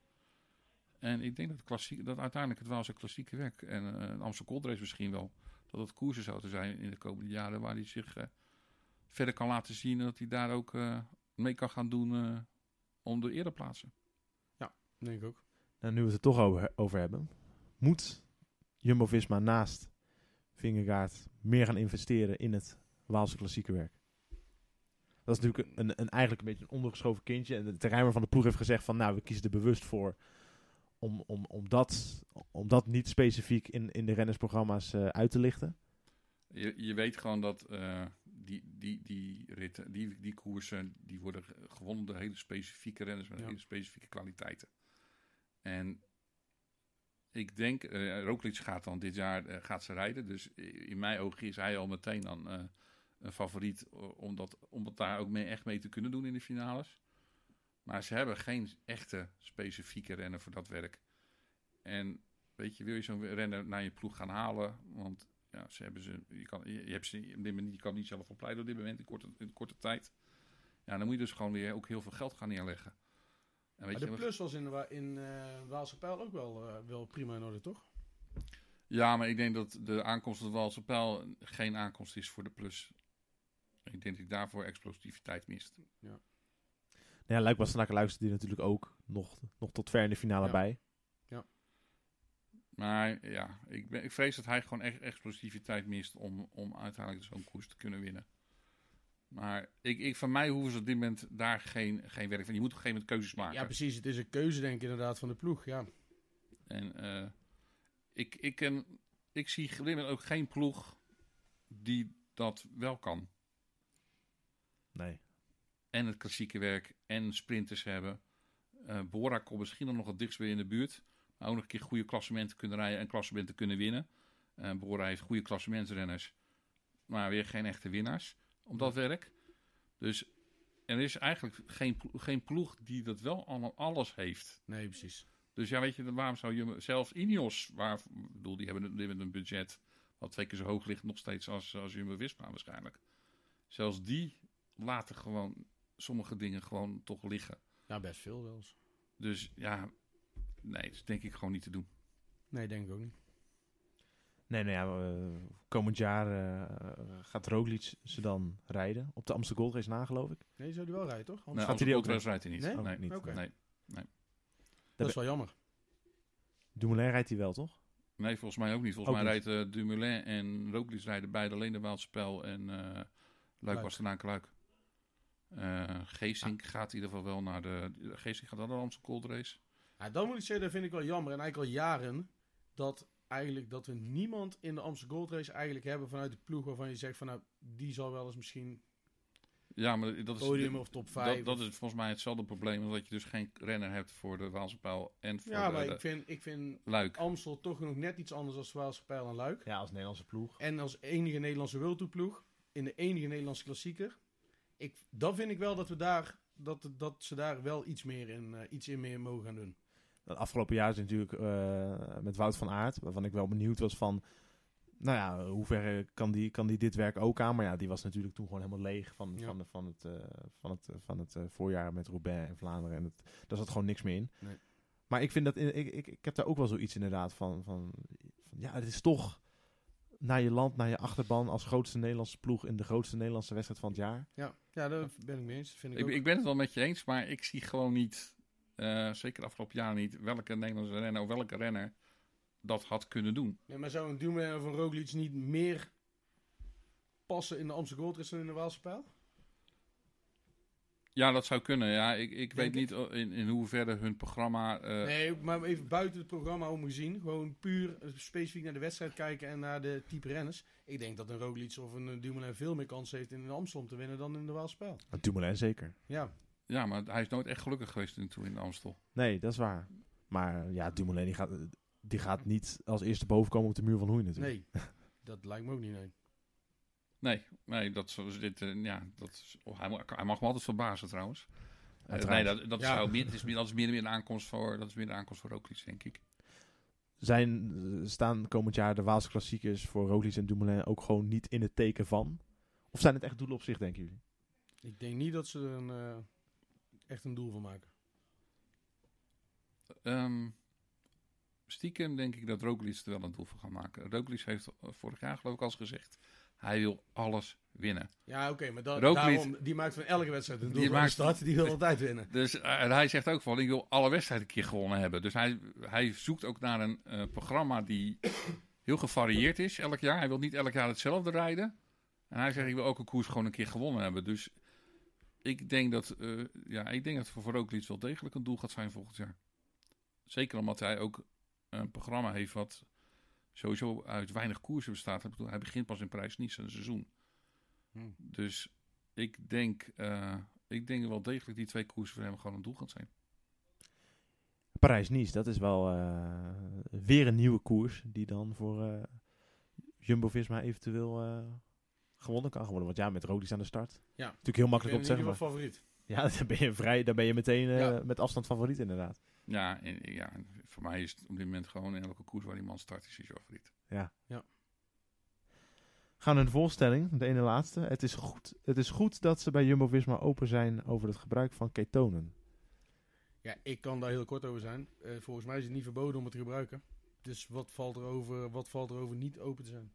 En ik denk dat, klassiek, dat uiteindelijk het wel zijn klassieke werk en eh, een Amstel Gold Race misschien wel, dat het koersen zouden zijn in de komende jaren waar hij zich eh, verder kan laten zien en dat hij daar ook eh, mee kan gaan doen eh, om de eerder plaatsen. Denk ik ook. Nou, nu we het er toch over, over hebben. Moet Jumbo-Visma naast Vingegaard meer gaan investeren in het Waalse klassieke werk? Dat is natuurlijk een, een, eigenlijk een beetje een ondergeschoven kindje. En de terrein van de ploeg heeft gezegd van... nou, we kiezen er bewust voor om, om, om, dat, om dat niet specifiek in, in de rennersprogramma's eh, uit te lichten. Je, je weet gewoon dat eh, die, die, die, ritten, die, die koersen die worden ge- gewonnen door hele specifieke renners met Ja. hele specifieke kwaliteiten. En ik denk, Roglic gaat dan dit jaar eh, gaat ze rijden. Dus in mijn ogen is hij al meteen dan eh, een favoriet eh, om, dat, om dat daar ook mee, echt mee te kunnen doen in de finales. Maar ze hebben geen echte specifieke renner voor dat werk. En weet je, wil je zo'n renner naar je ploeg gaan halen? Want ja, ze hebben ze, je, kan, je, hebt ze je kan niet zelf opleiden op dit moment in korte, in korte tijd. Ja, dan moet je dus gewoon weer ook heel veel geld gaan neerleggen. En weet Maar de je, plus was in, in eh Waalse Pijl ook wel, eh, wel prima in orde, toch? Ja, maar ik denk dat de aankomst van de Walse Pijl geen aankomst is voor de plus. Ik denk dat ik daarvoor explosiviteit mist. Nou Ja, Luik Bastenaken luisterde die natuurlijk ook nog, nog tot ver in de finale Ja. bij. Maar ja, ik, ben, ik vrees dat hij gewoon echt explosiviteit mist om, om uiteindelijk zo'n koers te kunnen winnen. Maar ik, ik, van mij hoeven ze op dit moment daar geen, geen werk van. Je moet op een gegeven moment keuzes maken. Ja, precies. Het is een keuze, denk ik, inderdaad, van de ploeg. Ja. En eh, ik, ik, ken, ik zie op dit moment ook geen ploeg die dat wel kan. Nee. En het klassieke werk en sprinters hebben. Eh Bora komt misschien nog het dichtst weer in de buurt. Maar ook nog een keer goede klassementen kunnen rijden en klassementen kunnen winnen. Eh Bora heeft goede klassementsrenners. Maar weer geen echte winnaars op dat werk. Dus er is eigenlijk geen, geen ploeg die dat wel allemaal alles heeft. Nee, precies. Dus ja, weet je, waarom zou je zelfs Ineos, waar, bedoel, die hebben, een- die hebben een budget wat twee keer zo hoog ligt nog steeds als, als Jumbo-Visma waarschijnlijk. Zelfs die laten gewoon sommige dingen gewoon toch liggen. Ja, best veel wel eens. Dus ja, nee, dat is denk ik gewoon niet te doen. Nee, denk ik ook niet. Nee, nou ja, eh, komend jaar eh, gaat Roglic ze dan rijden. Op de Amsterdam Gold Race na, geloof ik. Nee, zou die wel rijden, toch? Anders Nee, gaat hij die ook rijdt hij niet. Nee? Nee, niet. Oké. nee. dat is wel jammer. Dumoulin rijdt hij wel, toch? Nee, volgens mij ook niet. Volgens Ook mij niet. rijdt eh, Dumoulin en Roglic rijden beide alleen de Waalspel en eh Luik Luik. Bastenaken Luik. Eh Geesink gaat in ieder geval wel naar de... Geesink gaat dan naar de Amstel Gold Race. Ja, dan moet ik zeggen, dat vind ik wel jammer. En eigenlijk al jaren dat eigenlijk dat we niemand in de Amsterdam Gold Race eigenlijk hebben vanuit de ploeg waarvan je zegt van nou, die zal wel eens misschien Ja, maar dat is, podium of top 5. dat, dat is volgens mij hetzelfde probleem. Omdat je dus geen renner hebt voor de Waalse Pijl en voor ja, de, maar de ik vind, ik vind Luik. Amstel toch nog net iets anders als Waalse Pijl en Luik. Ja, als Nederlandse ploeg. En als enige Nederlandse World ploeg in de enige Nederlandse klassieker. Ik, dan vind ik wel dat we daar dat, dat ze daar wel iets meer in, eh, iets in meer mogen gaan doen. Het afgelopen jaar is natuurlijk eh, met Wout van Aert, waarvan ik wel benieuwd was van, nou ja, hoe ver kan die, kan die dit werk ook aan? Maar ja, die was natuurlijk toen gewoon helemaal leeg van, Ja. van, van het, eh, van het, van het eh, voorjaar met Roubaix en Vlaanderen. En het, daar zat gewoon niks meer in. Nee. Maar ik vind dat, ik, ik, ik heb daar ook wel zoiets inderdaad van, van, van, ja, het is toch naar je land, naar je achterban als grootste Nederlandse ploeg in de grootste Nederlandse wedstrijd van het jaar. Ja, ja daar ben ik mee eens. Vind ik, Ik, ook. ik ben het wel met je eens, maar ik zie gewoon niet, eh, zeker afgelopen jaren niet, welke Nederlandse renner of welke renner dat had kunnen doen. Nee, maar zou een Dumoulin of een Roglic niet meer passen in de Amsterdam Gold Race dan in de Waalse Pijl? Ja, dat zou kunnen. Ja, ik, ik Denk weet ik. niet o- in, in hoeverre hun programma. eh, Nee, maar even buiten het programma om gezien. Gewoon puur eh, specifiek naar de wedstrijd kijken en naar de type renners. Ik denk dat een Roglic of een Dumoulin veel meer kans heeft in de Amsterdam te winnen dan in de Waalse Pijl. Maar Dumoulin zeker. Ja, Ja, maar hij is nooit echt gelukkig geweest in, toen in Amstel. Nee, dat is waar. Maar ja, Dumoulin die gaat, die gaat niet als eerste boven komen op de muur van Hoei natuurlijk. nee. dat lijkt me ook niet, nee. Nee, nee, dat is dit. eh, ja, dat is, oh, hij, mag, hij mag me altijd verbazen trouwens. Eh, nee, dat, dat, Ja. zou meer, is meer, dat is meer, meer een aankomst voor. Dat is meer een aankomst voor Roglic, denk ik. Zijn, eh, staan komend jaar de Waalse klassiekers voor Roglic en Dumoulin ook gewoon niet in het teken van? Of zijn het echt doelen op zich, denken jullie? Ik denk niet dat ze een, eh, echt een doel van maken. Ehm, stiekem denk ik dat Roglic er wel een doel van gaat maken. Roglic heeft vorig jaar geloof ik al gezegd. Hij wil alles winnen. Ja, oké, maar da- Roglic- daarom, die maakt van elke wedstrijd een doel Die van de maakt- start. Die wil altijd winnen. Dus eh, hij zegt ook van, ik wil alle wedstrijden een keer gewonnen hebben. Dus hij, hij zoekt ook naar een eh, programma die heel gevarieerd is elk jaar. Hij wil niet elk jaar hetzelfde rijden. En hij zegt, ik wil ook een koers gewoon een keer gewonnen hebben. Dus ik denk dat, eh ja, ik denk dat voor Roglic wel degelijk een doel gaat zijn volgend jaar. Zeker omdat hij ook een programma heeft wat sowieso uit weinig koersen bestaat. Hij begint pas in prijs niet zijn seizoen. Hmm. Dus ik denk, eh, ik denk wel degelijk die twee koersen voor hem gewoon een doel gaan zijn. Parijs-Nice, dat is wel eh, weer een nieuwe koers die dan voor eh, Jumbo-Visma eventueel eh, gewonnen kan worden. Want ja, met Roglic aan de start. Ja. Natuurlijk heel makkelijk om te zeggen. favoriet. ja, [LAUGHS] dan ben je vrij, dan ben je meteen eh, Ja. met afstand favoriet inderdaad. Ja, en, ja, voor mij is het op dit moment gewoon in elke koers waar die man start, is hij favoriet. Gaan we naar de voorstelling, de ene laatste. Het is, goed, het is goed dat ze bij Jumbo-Visma open zijn over het gebruik van ketonen. Ja, ik kan daar heel kort over zijn. Eh, volgens mij is het niet verboden om het te gebruiken. Dus wat valt er over, wat valt er over niet open te zijn?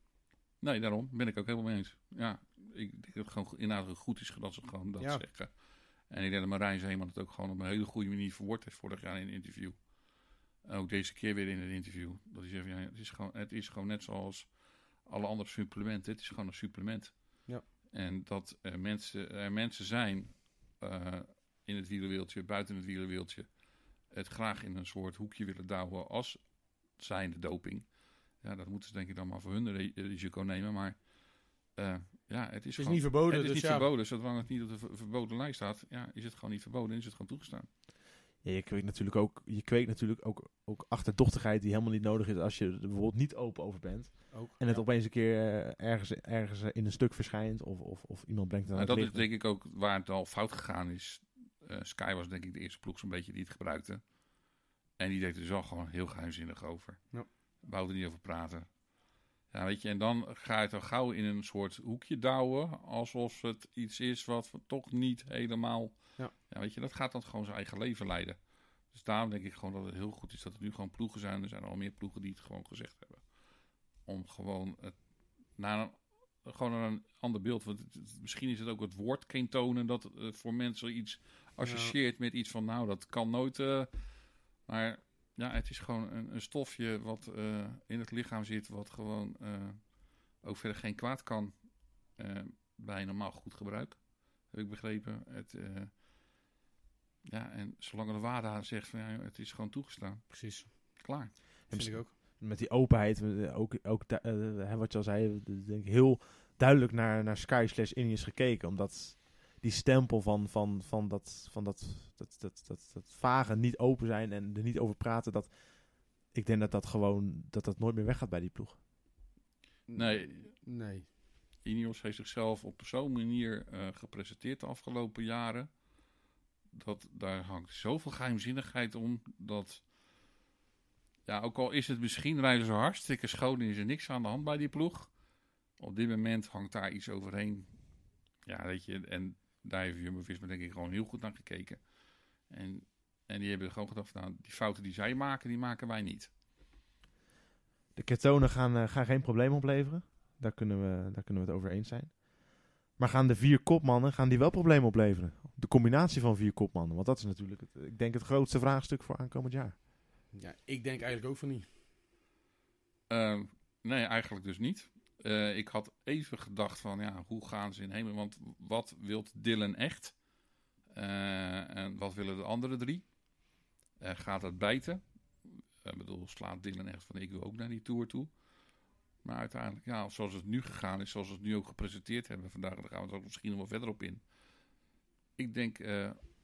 Nee, daarom ben ik ook helemaal mee eens. Ja, ik denk dat het gewoon inderdaad goed is dat ze gewoon dat Ja. zeggen. En ik denk dat Marijn Zeeman het ook gewoon op een hele goede manier verwoord heeft vorig jaar in een interview. Ook deze keer weer in het interview. Dat hij zegt, ja, het, is gewoon, het is gewoon net zoals alle andere supplementen. Het is gewoon een supplement. Ja. En dat er mensen, er mensen zijn eh, in het wielerwieltje, buiten het wielerwieltje, het graag in een soort hoekje willen douwen als zijnde doping. Ja, dat moeten ze denk ik dan maar voor hun ri- risico nemen. Maar eh, ja, het is, Het is gewoon, niet verboden, het is dus niet ja. verboden. Zolang het niet op de ver- verboden lijst staat, ja, is het gewoon niet verboden en is het gewoon toegestaan. Ja, je kweekt natuurlijk ook, je kweekt natuurlijk ook, ook achterdochtigheid die helemaal niet nodig is als je er bijvoorbeeld niet open over bent. Ook. En het Ja. opeens een keer eh, ergens, ergens in een stuk verschijnt of, of, of iemand brengt het aan dat is denk ik ook waar het al fout gegaan is. Eh, Sky was denk ik de eerste ploeg zo'n beetje die het gebruikte. En die deed er dus wel gewoon heel geheimzinnig over. Ja. Wou er niet over praten. Ja, weet je, en dan ga je het al gauw in een soort hoekje douwen. Alsof het iets is wat toch niet helemaal... Ja. weet je, dat gaat dan gewoon zijn eigen leven leiden. Dus daarom denk ik gewoon dat het heel goed is dat er nu gewoon ploegen zijn. Er zijn al meer ploegen die het gewoon gezegd hebben. Om gewoon het, naar een, gewoon naar een ander beeld. Want het- het- misschien is het ook het woord ketonen dat eh, voor mensen iets associeert met iets van... Nou, dat kan nooit... eh, maar ja, het is gewoon een, een stofje wat eh, in het lichaam zit... wat gewoon eh, ook verder geen kwaad kan eh, bij normaal goed gebruik. Heb ik begrepen. Het, eh, ja, en zolang de WADA zegt van ja, het is gewoon toegestaan. Precies. Klaar. Vind ik ook. Met die openheid, ook, ook wat je al zei, denk ik heel duidelijk naar, naar Sky slash Ineos gekeken. Omdat die stempel van, van, van, dat, van dat, dat, dat, dat, dat vage niet open zijn en er niet over praten, dat, ik denk dat dat gewoon dat dat nooit meer weggaat bij die ploeg. Nee, Nee. Ineos heeft zichzelf op zo'n manier eh, gepresenteerd de afgelopen jaren. Dat daar hangt zoveel geheimzinnigheid om. Dat, ja, ook al is het misschien rijden ze hartstikke schoon en is er niks aan de hand bij die ploeg. Op dit moment hangt daar iets overheen. Ja, weet je, en daar heeft Jumbo-Visma denk ik gewoon heel goed naar gekeken. En, en die hebben gewoon gedacht, nou, die fouten die zij maken, die maken wij niet. De ketonen gaan, eh, gaan geen probleem opleveren. Daar kunnen, we, daar kunnen we het over eens zijn. Maar gaan de vier kopmannen gaan die wel problemen opleveren? De combinatie van vier kopmannen. Want dat is natuurlijk, het, ik denk, het grootste vraagstuk voor aankomend jaar. Ja, ik denk eigenlijk ook van niet. Ehm, nee, eigenlijk dus niet. Eh, ik had even gedacht van, ja, hoe gaan ze in hemel? Want wat wilt Dylan echt? Eh, en wat willen de andere drie? Eh, gaat het bijten? Ik bedoel, slaat Dylan echt van, ik wil ook naar die Tour toe? Maar uiteindelijk, ja, zoals het nu gegaan is, zoals we het nu ook gepresenteerd hebben vandaag, daar gaan we er ook misschien nog wel verder op in. Ik denk,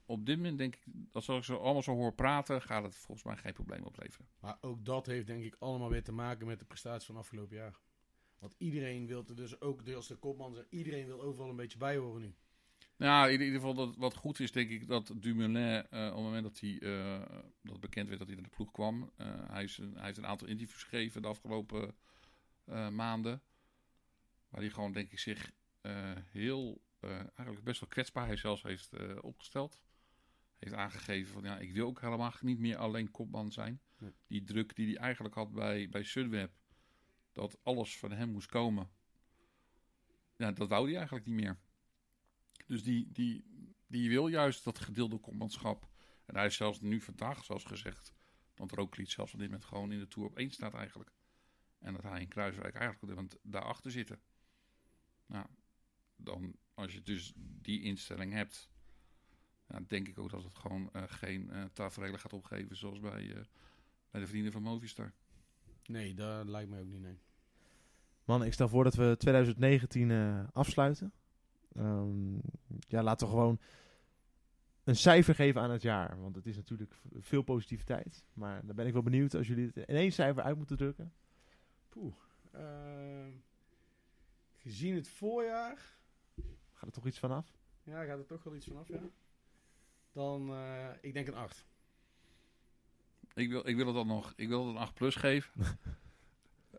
op dit moment denk ik, als ik ze allemaal zo hoor praten, gaat het volgens mij geen probleem opleveren. Maar ook dat heeft denk ik allemaal weer te maken met de prestatie van afgelopen jaar. Want iedereen wil er dus ook, als de kopman zegt, iedereen wil overal een beetje bij horen nu. Nou, in ieder geval dat wat goed is, denk ik dat Dumoulin, eh, op het moment dat hij eh, dat bekend werd dat hij naar de ploeg kwam, eh, hij, is een, hij heeft een aantal interviews gegeven de afgelopen maanden, waar hij gewoon, denk ik, zich heel, eigenlijk best wel kwetsbaar hij zelfs heeft opgesteld. Heeft aangegeven van, ja, ik wil ook helemaal niet meer alleen kopman zijn. Nee. Die druk die hij eigenlijk had bij, bij Sunweb, dat alles van hem moest komen, ja, dat wou hij eigenlijk niet meer. Dus die, die, die wil juist dat gedeelde kopmanschap. En hij is zelfs nu vandaag zelfs gezegd dat Roglic zelfs op dit moment gewoon in de Tour op één staat eigenlijk. En dat hij in Kruiswijk eigenlijk moment daarachter zitten. Nou, dan als je dus die instelling hebt, ja, denk ik ook dat het gewoon eh, geen uh, gaat opgeven zoals bij, uh, bij de vrienden van Movistar. Nee, dat lijkt mij ook niet, nee. Man, ik stel voor dat we 2019 uh, afsluiten. Um, ja, laten we gewoon een cijfer geven aan het jaar. Want het is natuurlijk veel positiviteit. Maar dan ben ik wel benieuwd als jullie het in één cijfer uit moeten drukken. Poeh. Uh, gezien het voorjaar. Gaat er toch iets vanaf? Ja, gaat er toch wel iets vanaf, ja. Dan, uh, ik denk een 8. Ik wil, ik wil het dan nog, ik wil het een 8 plus geven.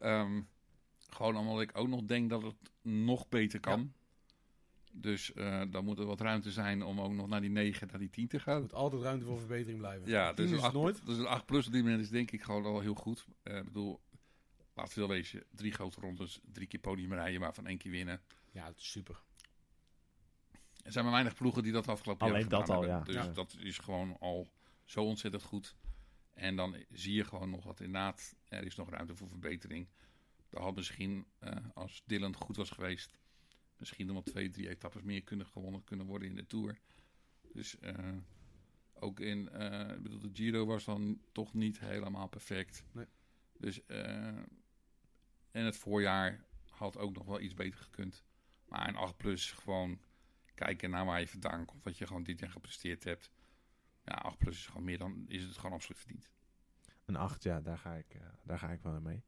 um, [LAUGHS] Gewoon omdat ik ook nog denk dat het nog beter kan. Dus eh, dan moet er wat ruimte zijn om ook nog naar die 9, naar die 10 te Er gaan. moet altijd ruimte voor verbetering blijven. Ja, Tien dus is een het 8, nooit. dus een 8 plus op dit moment is denk ik gewoon al heel goed. Eh, Ik bedoel, laat veel wezen, drie grote rondes, drie keer podium rijden, waarvan één keer winnen. Ja, het is super. Er zijn maar weinig ploegen die dat afgelopen Alleen jaar dat gedaan al, hebben. ja. Dus Ja. dat is gewoon al zo ontzettend goed. En dan zie je gewoon nog dat inderdaad, er is nog ruimte voor verbetering. Er had misschien, eh, als Dylan goed was geweest, misschien nog wel twee, drie etappes meer kunnen gewonnen kunnen worden in de Tour. Dus eh, ook in, eh, ik bedoel, de Giro was dan toch niet helemaal perfect. Nee. Dus, en het voorjaar had ook nog wel iets beter gekund. Maar een 8 plus gewoon kijken naar waar je vandaan komt, wat je gewoon dit jaar gepresteerd hebt. Ja, 8 plus is gewoon meer dan, is het gewoon absoluut verdiend. Een 8, ja, daar ga ik, eh, daar ga ik wel mee.